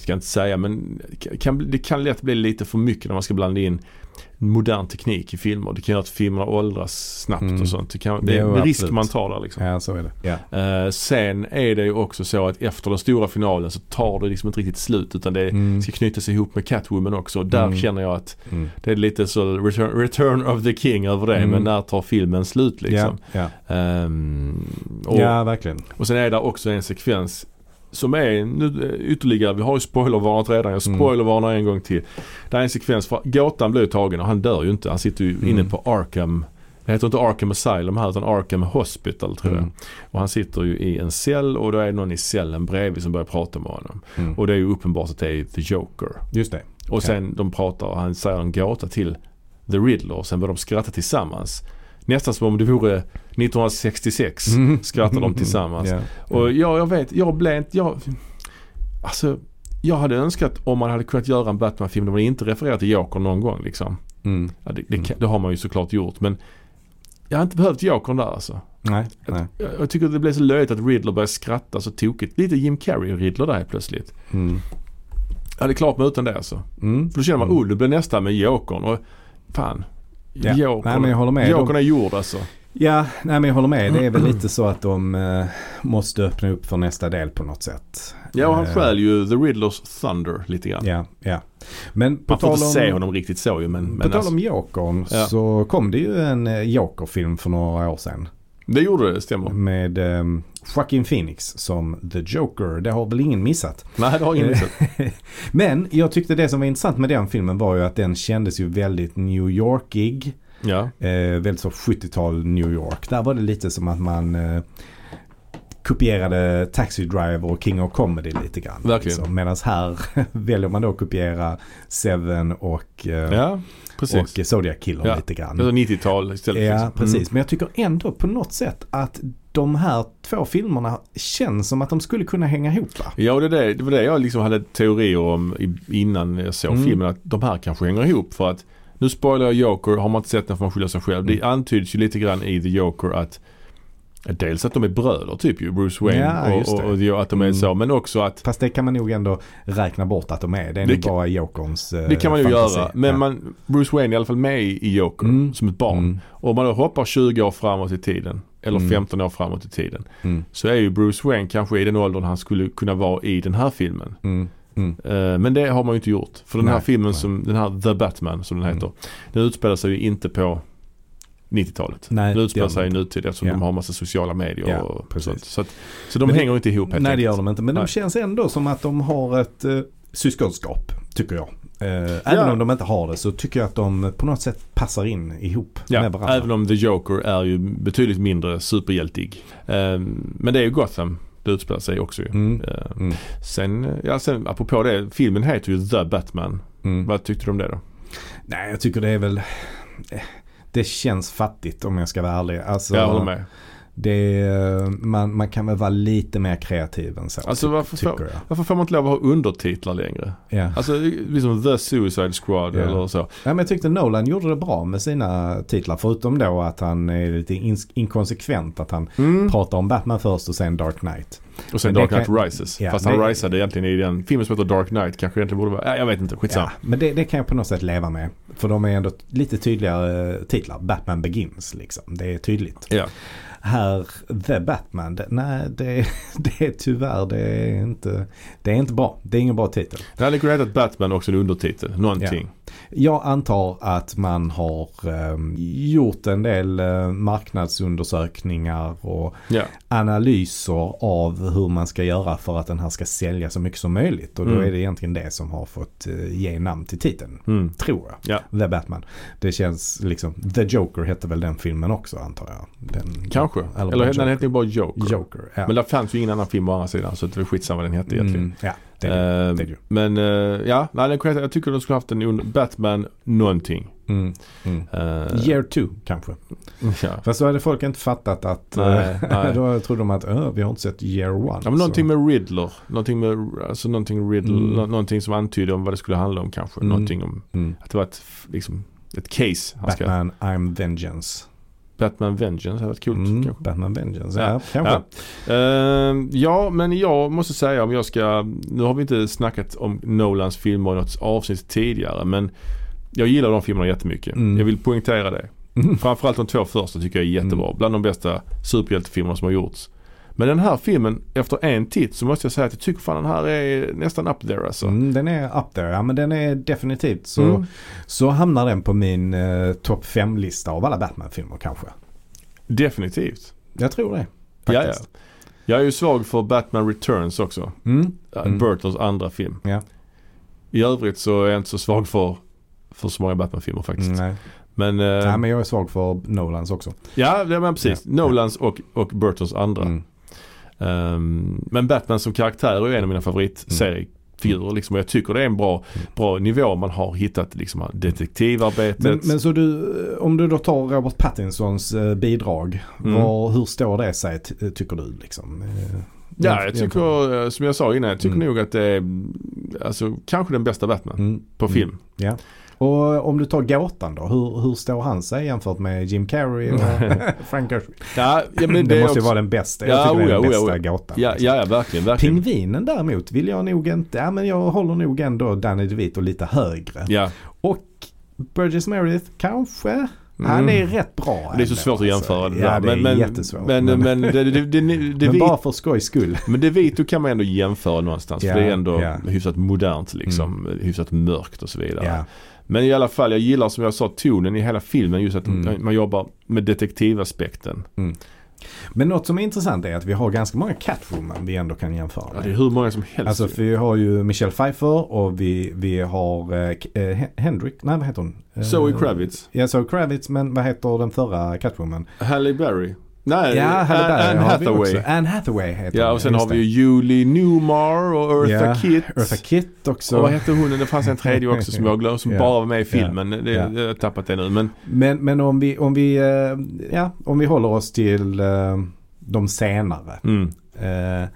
Jag inte säga men kan, det kan lätt bli lite för mycket när man ska blanda in modern teknik i filmer. Det kan göra att filmerna åldras snabbt Mm. och sånt. Det, kan, det är en risk absolut. man tar där liksom. Ja, så är det. Ja. Eh, sen är det ju också så att efter den stora finalen så tar det liksom inte riktigt slut utan det Mm, ska knytas ihop med Catwoman också. Där Mm. känner jag att mm. det är lite så return, return of the King över det. Mm. Men när tar filmen slut liksom? Ja, ja. Ehm, och, ja, verkligen. och sen är det också en sekvens som är nu, eh, ytterligare, vi har ju spoilervarnat redan, jag Mm. spoilervarnar en gång till. Det är en sekvens, för gåtan blir tagen och han dör ju inte. Han sitter ju Mm. inne på Arkham, det heter inte Arkham Asylum här utan Arkham Hospital tror jag. Mm. Och han sitter ju i en cell och då är det någon i cellen bredvid som börjar prata med honom. Mm. Och det är ju uppenbart att det är The Joker. Just det. Och sen de pratar och han säger en gåta till The Riddler och sen börjar de skratta tillsammans. Nästan som om det vore 1966 Mm. skrattar de tillsammans. Ja. Och ja, jag vet, jag blev inte, jag, alltså jag hade önskat om man hade kunnat göra en Batman-film där man inte refererar till Joker någon gång liksom. Mm. Ja, det, det, Mm. det har man ju såklart gjort men jag har inte behövt Jokern där alltså. Nej, nej. Jag, jag tycker det blev så löjligt att Riddler började skratta så tokigt. Lite Jim Carrey-Riddler där plötsligt. Mm. Jag hade klart mig utan det alltså. Mm. För då känner man, Mm. oh det blir nästa med Jokern och fan. Ja. Jokern, Nej, men jag håller med. Jokern De- är gjord alltså. Ja, nej men jag håller med. Det är väl *clears throat* lite så att de eh, måste öppna upp för nästa del på något sätt. Ja och han Eh, stjäl ju The Riddlers Thunder lite grann. Ja, ja. Men på Man får inte om, se honom riktigt så ju men, på men tal alltså, om Jokern Ja. så kom det ju en eh, Joker-film för några år sedan. Det gjorde det, stämmer. Med eh, Joaquin Phoenix som The Joker. Det har väl ingen missat. Nej det har ingen missat. *laughs* Men jag tyckte det som var intressant med den filmen var ju att den kändes ju väldigt New Yorkig. Ja. Eh, väldigt så 70-tal New York. Där var det lite som att man eh, kopierade Taxi Driver och King of Comedy lite grann. Verkligen. Liksom. Medan här *laughs* väljer man då att kopiera Seven och, eh, Ja, precis. och Zodiac Killer Ja. lite grann. Det var 90-tal istället. Ja, liksom. precis. Mm. Men jag tycker ändå på något sätt att de här två filmerna känns som att de skulle kunna hänga ihop va? Ja, och det, är det, det var det jag liksom hade teorier om innan jag såg Mm. filmen. Att de här kanske hänger ihop för att nu spoilar jag Joker. Har man inte sett den får man skylla sig själv. Det Mm. antyds ju lite grann i The Joker att Dels att de är bröder typ ju, Bruce Wayne Ja, och, och, och att de är Mm. så. Men också att Fast det kan man nog ändå räkna bort att de är. Det är Det nog kan- bara Jokerns eh, det kan man ju fantasi. göra. Men Ja. man, Bruce Wayne är i alla fall med i Joker Mm. som ett barn. Mm. Och om man då hoppar 20 år framåt i tiden eller Mm. 15 år framåt i tiden. Mm. Så är ju Bruce Wayne kanske i den åldern han skulle kunna vara i den här filmen. Mm. Mm. Eh, Men det har man ju inte gjort. För den här Nej, filmen, nej. som, den här The Batman som den Mm. heter. Den utspelar sig ju inte på 90-talet. Nej, utspelar det gör sig i de nutid eftersom Ja. de har massa sociala medier Ja, och precis. sånt. Så, att, så de Men det- hänger inte ihop helt Nej det gör de inte. Men de Nej. känns ändå som att de har ett eh, syskonskap. Tycker jag. Eh, även om de inte har det så tycker jag att de på något sätt passar in ihop Ja, med varandra. även om The Joker är ju betydligt mindre superhjältig. Eh, Men det är ju Gotham det utspelar sig också ju. Mm. Eh, Mm. Sen, ja sen apropå det, filmen heter ju The Batman. Mm. Vad tyckte du om det då? Nej jag tycker det är väl eh, det känns fattigt om jag ska vara ärlig. Alltså, jag håller med. Det man, man kan väl vara lite mer kreativ än så. Alltså, varför tycker får- jag. Varför får man inte lov att ha undertitlar längre? Ja. Alltså liksom The Suicide Squad Ja. eller så. Ja, men jag tyckte Nolan gjorde det bra med sina titlar. Förutom då att han är lite ins- inkonsekvent. Att han Mm. pratar om Batman först och sen Dark Knight. Och sen Men Dark Knight kan- Rises. Ja, Fast han det- risade egentligen i den filmen som heter Dark Knight. Kanske egentligen borde vara, ja, jag vet inte, skitsamma. Ja, men det, det kan jag på något sätt leva med. För de är ändå lite tydligare titlar. Batman Begins liksom. Det är tydligt. Ja. Här, The Batman, det, nej det, *laughs* det är tyvärr det är inte, det är inte bra. Det är ingen bra titel. Det hade kunnat heta Batman också en undertitel. Någonting. Jag antar att man har eh, gjort en del eh, marknadsundersökningar och Ja. analyser av hur man ska göra för att den här ska sälja så mycket som möjligt. Och då Mm. är det egentligen det som har fått eh, ge namn till titeln. Mm. Tror jag. Ja. The Batman. Det känns liksom, The Joker hette väl den filmen också antar jag. Den, Kanske. Eller Eller, den hette ju bara Joker. Joker. Ja. Men det fanns ju ingen annan film å andra sidan så det var skitsamma vad den hette egentligen. Mm, ja, det är det. Ju. men eh, ja, nej, jag tycker de skulle haft en un- Batman någonting. Mm, mm. Eh, Year 2 kanske. *laughs* ja. Fast då hade folk inte fattat att... Nej, nej. *laughs* då trodde de att "Öh, vi har inte sett Year 1. ja men någonting med Riddler. Någonting med, alltså någonting Riddler, Mm. nå- någonting som antydde om vad det skulle handla om kanske. Mm. Någonting om, mm. att det var ett, liksom, ett case. Han ska, Batman I'm Vengeance. Batman Vengeance hade varit coolt Mm, kanske. Batman Vengeance, Ja, ja, kanske. Ja. Eh, ja, men jag måste säga om jag ska, nu har vi inte snackat om Nolans filmer i något avsnitt tidigare men jag gillar de filmerna jättemycket. Mm. Jag vill poängtera det. Mm. Framförallt de två första tycker jag är jättebra. Mm. Bland de bästa superhjältefilmerna som har gjorts. Men den här filmen, efter en titt så måste jag säga att jag tycker fan den här är nästan up there alltså. Mm, den är up there, ja men den är definitivt så, Mm. så hamnar den på min eh, topp 5-lista av alla Batman-filmer kanske. Definitivt. Jag tror det. Ja, ja. Faktiskt. Jag är ju svag för Batman Returns också. Mm. Ja, Mm. Burtons andra film. Ja. I övrigt så är jag inte så svag för, för så många Batman-filmer faktiskt. Nej. Men, eh, nej, men jag är svag för Nolans också. ja, det men precis. Ja. Nolans och, och Burtons andra. Mm. Ehm, men Batman som karaktär är en av mina favoritseriefigurer. Liksom, och jag tycker det är en bra, Mm. bra nivå man har hittat liksom, detektivarbetet. Men, men så du, om du då tar Robert Pattinsons eh, bidrag, Mm. var, hur står det sig ty- tycker du liksom? Eh, ja, jag tycker, eh, som jag sa innan, jag tycker Mm. nog att det är alltså, kanske den bästa Batman Mm. på Mm. film. Ja. Och om du tar gåtan då, hur, hur står han sig jämfört med Jim Carrey och *laughs* Frank Ocean? Ja, ja men det, det, måste ju också, vara den bästa. Ja, Jag tycker det är den oja, bästa oja. gåtan. Ja, liksom. ja, ja, verkligen, verkligen. Pingvinen däremot vill jag nog inte, ja men jag håller nog ändå Danny DeVito lite högre. Ja, Och Burgess Meredith kanske? Han Mm. är rätt bra det är så svårt att jämföra alltså. det Ja det men, är men, jättesvårt. Men, men, men, det, det, det, men bara för skojs skull. *laughs* Men det vito kan man ändå jämföra någonstans. Ja, för det är ändå ja. hyfsat modernt liksom. Hyfsat mörkt och så vidare. Ja. Men i alla fall, jag gillar som jag sa tonen i hela filmen. Just att Mm. man jobbar med detektivaspekten. Men något som är intressant är att vi har ganska många Catwoman vi ändå kan jämföra Ja, med. det är hur många som helst. Alltså för vi har ju Michelle Pfeiffer och vi, vi har eh, eh, Hen- Hendrik, nej vad heter hon? Eh, Zoe Kravitz. Ja, Zoe Kravitz men vad heter den förra Catwoman? Halle Berry. Nej, ja, Halle Anne Hathaway. Anne Hathaway heter Ja, och sen har vi ju Julie Newmar och Eartha Ja, Kitt. Eartha Kitt också. Och vad hette hon? Det fanns en tredje *laughs* också som jag glömde, som Ja. bara var med i filmen. Det, Ja. Jag har tappat det nu. Men Men, men om vi, om vi, eh, ja, om vi håller oss till eh, de senare. mm. Eh,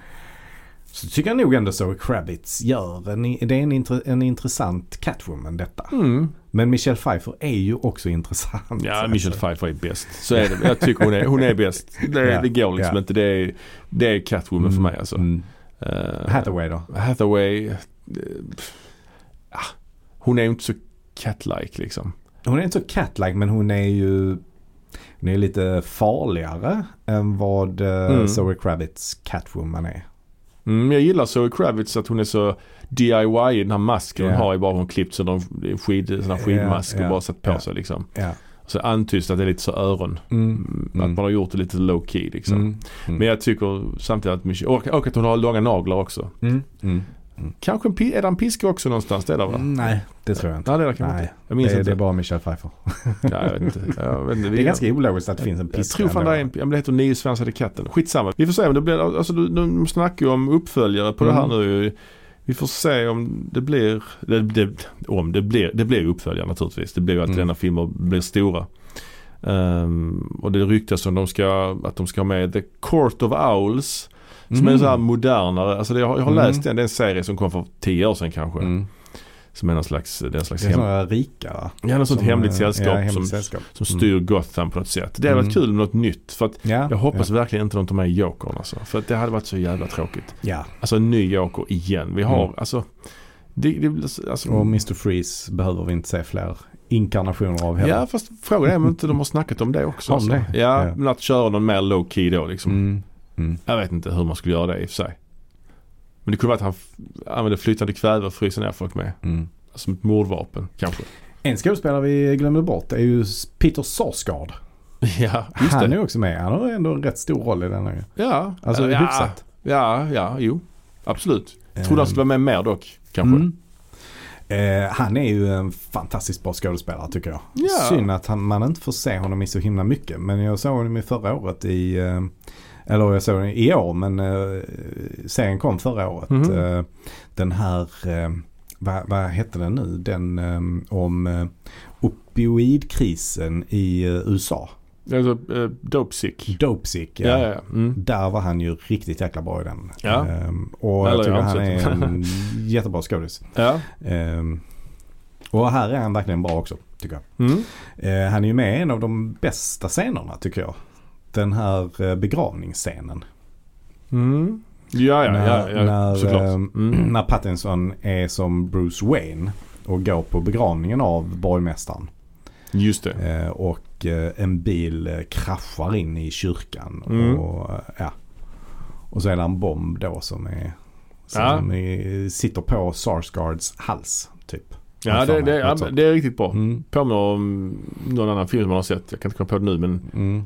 så tycker jag nog ändå Zoe Kravitz gör en, det är en, intre, en intressant Catwoman detta. Mm. Men Michelle Pfeiffer är ju också *laughs* intressant. Ja, Michelle Pfeiffer är bäst. Så är det. Jag tycker hon är, hon är bäst. *laughs* Det, Ja, det går liksom ja. inte. Det är, det är Catwoman för mig alltså. Mm. Eh, Hathaway då? Hathaway. eh, ah, hon är ju inte så cat-like liksom. Hon är inte så cat-like men hon är ju hon är lite farligare än vad uh, Mm. Zoe Kravitz Catwoman är. Mm, jag gillar Zoe Kravitz att hon är så DIY i den här masken Ja. hon har. Är bara hon klippt sån en skid, sån här skidmask ja, och bara satt på sig liksom. Så antyds att det är lite så öron. Mm. Mm. Mm. Att man har gjort det lite low key liksom. Mm. Mm. Men jag tycker samtidigt att Michelle, och, och att hon har långa naglar också. Mm. Mm. Kanske en, är det en piska också någonstans? Det är det va? Mm, Nej, det tror jag inte. Nej det är det kanske Nej. Jag minns det, inte. det är bara Michelle Pfeiffer. Ja, jag vet inte. Jag vet inte. Det är ganska ologiskt att det finns en Jag piska. tror fan det är en, men det heter Nio svansade katten. Skitsamma. Vi får se om det blir, alltså de, snackar ju om uppföljare på det här Mm. nu. Vi får se om det blir, det, det, om det blir, det blir uppföljare naturligtvis. Det blir ju att Mm. denna filmer blir stora. Ehm, och det ryktas om de ska, att de ska ha med The Court of Owls. Som Mm. är så här modernare, alltså det, jag, har- jag har Mm. läst den, det är en serie som kom för tio år sedan kanske. Mm. Som är någon slags, det är en slags Det är hem, sådana rika va? ja, något sånt hemligt eh, sällskap ja, hemligt som, sällskap. som styr Gotham på något sätt. Det hade varit Mm. kul med något nytt. För att Ja, jag hoppas verkligen inte de tar med Jokern alltså. För att det hade varit så jävla tråkigt. Ja. Alltså en ny Joker igen. Vi har Mm. alltså, det, det, alltså Och Mr. Freeze behöver vi inte se fler inkarnationer av heller. Ja fast frågan är om inte de har snackat om det också. Om alltså. det? Ja, Ja. men att köra någon mer low key då liksom. Mm. Mm. Jag vet inte hur man skulle göra det i och för sig. Men det kunde vara att han använde flytande kväve och fryser ner folk med. Mm. Som ett mordvapen kanske. En skådespelare vi glömde bort är ju Peter Sarsgaard. *laughs* ja, just Han det. är också med. Han har ändå en rätt stor roll i den här. Ja, Alltså ja, hyfsat. Ja, ja, jo. Absolut. Jag trodde han Ehm, skulle vara med mer dock. Kanske. Mm. Eh, han är ju en fantastiskt bra skådespelare tycker jag. Ja. Synd att han, man inte får se honom i så himla mycket. Men jag såg honom i förra året i, eh, eller jag såg honom i år men eh, serien kom förra året. Mhm. Eh, den här, eh, vad, vad hette den nu? Den eh, om eh, opioidkrisen i eh, USA. Alltså, uh, Dope Sick. Dopesick. Ja, ja, ja. Mm. Där var han ju riktigt jäkla bra i den. Ja. Ehm, och Eller jag tycker jag han är den. en *laughs* jättebra skådis. Ja. Ehm, och här är han verkligen bra också tycker jag. Mm. Eh, han är ju med i en av de bästa scenerna tycker jag. Den här eh, begravningsscenen. Mm. Ja, ja, ja, ja när, såklart. ehm, Mm. *clears throat* när Pattinson är som Bruce Wayne och går på begravningen av borgmästaren. Just det. Eh, och eh, en bil eh, kraschar in i kyrkan. Mm. Och, eh, ja. och så är det en bomb då som, är, som Ja. är, sitter på Sarsgaards hals. Typ. Ja, det, det, ja, det är riktigt bra. Mm. Påminner om någon annan film man har sett. Jag kan inte komma på det nu men Mm.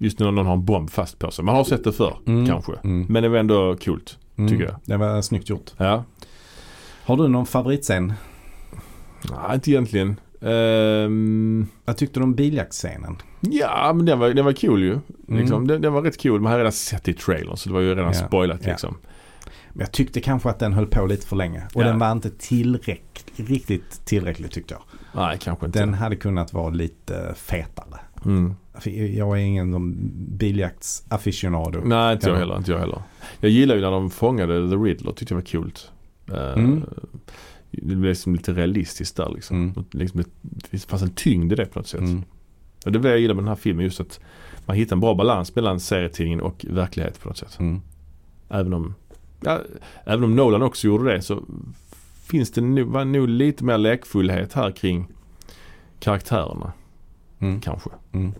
Just när någon har en bomb fast på sig. Man har sett det förr Mm. kanske. Mm. Men det var ändå coolt. Mm. tycker jag. Det var snyggt gjort. Ja. Har du någon favoritscen? Nej, inte egentligen. Ehm, Vad tyckte du om biljaktscenen? ja, men den var, den var cool ju. Mm. Liksom. Den, den var rätt cool. Man hade redan sett i trailern så det var ju redan Ja, spoilat ja. liksom. Men jag tyckte kanske att den höll på lite för länge. Och Ja. den var inte tillräckligt, riktigt tillräcklig tyckte jag. Nej, kanske inte. Den hade kunnat vara lite fetare. Mm. För Jag är ingen biljaktsaficionado. Nej, inte jag Ja. heller. Inte jag heller. Jag gillar ju när de fångade The Riddler. Tyckte jag var coolt. Eh, Mm. Det blev liksom lite realistiskt där liksom. Mm. Liksom, det fanns en tyngd i det på något sätt. Mm. Och det är det jag gillar med den här filmen. Just att man hittar en bra balans mellan serietidningen och verklighet på något sätt. Mm. Även om, ja, även om Nolan också gjorde det så finns det nog, var nog lite mer lekfullhet här kring karaktärerna Mm. kanske. Mm.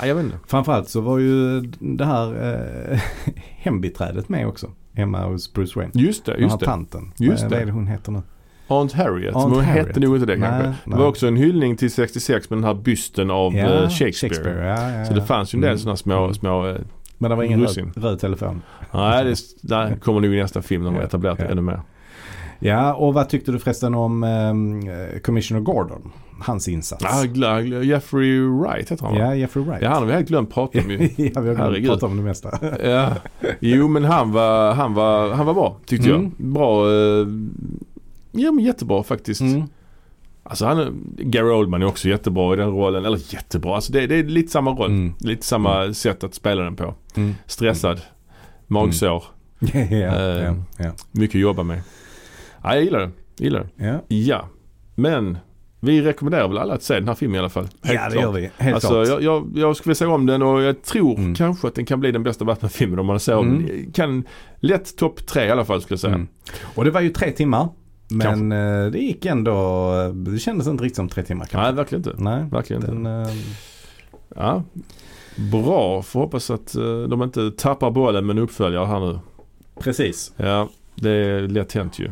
Ja, jag vet inte. Framförallt så var ju det här eh, *laughs* hembiträdet med också. Hemma hos Bruce Wayne. Just det, Den här just det. tanten. Just vad, det. vad är det hon heter nu? Aunt Harriet. Aunt men hon Harriet. hette nog inte det Nej, kanske. nej. Det var också en hyllning till 66 med den här bysten av eh, Shakespeare. ja, ja, Så det ja. fanns ju en del Mm. sådana små, Mm. små eh, Men det var ingen röd, röd telefon. nej det där kommer nog i nästa film när de har Ja, etablerat det ja. ännu mer. Ja, och vad tyckte du förresten om eh, Commissioner Gordon? Hans insats. Ah, gla, gla, Jeffrey Wright heter han va? ja, Jeffrey Wright. Ja, han har vi helt glömt prata om ju. *laughs* ja, vi har glömt Herregud. prata om det mesta. Ja. Jo men han var, han var, han var bra tyckte Mm. jag. Bra, eh, ja men jättebra faktiskt. Mm. Alltså han, Gary Oldman är också jättebra i den rollen. Eller jättebra, alltså det, det är lite samma roll. Mm. Lite samma sätt att spela den på. Mm. Stressad, magsår, *laughs* ja, ja, Eh, ja, mycket att jobba med. Ja, jag gillar det. Gillar det. ja. Ja, men vi rekommenderar väl alla att se den här filmen i alla fall. Helt ja, det klart. gör vi. Helt alltså, klart. jag, jag, jag skulle se om den och jag tror Mm. kanske att den kan bli den bästa Batman-filmen om man ser Mm. Kan lätt topp tre i alla fall skulle jag säga. Mm. Och det var ju tre timmar. Men eh, det gick ändå, det kändes inte riktigt som tre timmar kanske. Nej, verkligen inte. Nej, Verkligen inte. den, eh, Ja. Bra, får hoppas att eh, de inte tappar bollen med en uppföljare här nu. precis. Ja, det är lätt hänt ju.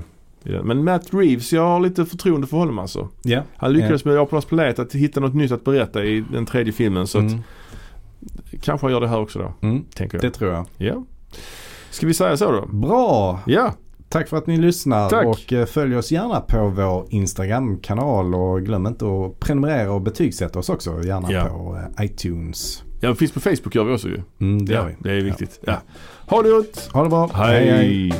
Men Matt Reeves, jag har lite förtroende för honom alltså. Ja. Han lyckades med Apornas planet att hitta något nytt att berätta i den tredje filmen. Så att Mm. kanske han gör det här också då, Mm. tänker jag. Det tror jag. Ja. Ska vi säga så då? Bra! Ja, Tack för att ni lyssnar Tack. och eh, följ oss gärna på vår Instagram-kanal och glöm inte att prenumerera och betygsätta oss också gärna Ja. på eh, iTunes. ja finns på Facebook gör vi också ju. Mm, det ja, gör vi. Det är viktigt. Ja. Ja. Ha det gott! Ha det bra. hej.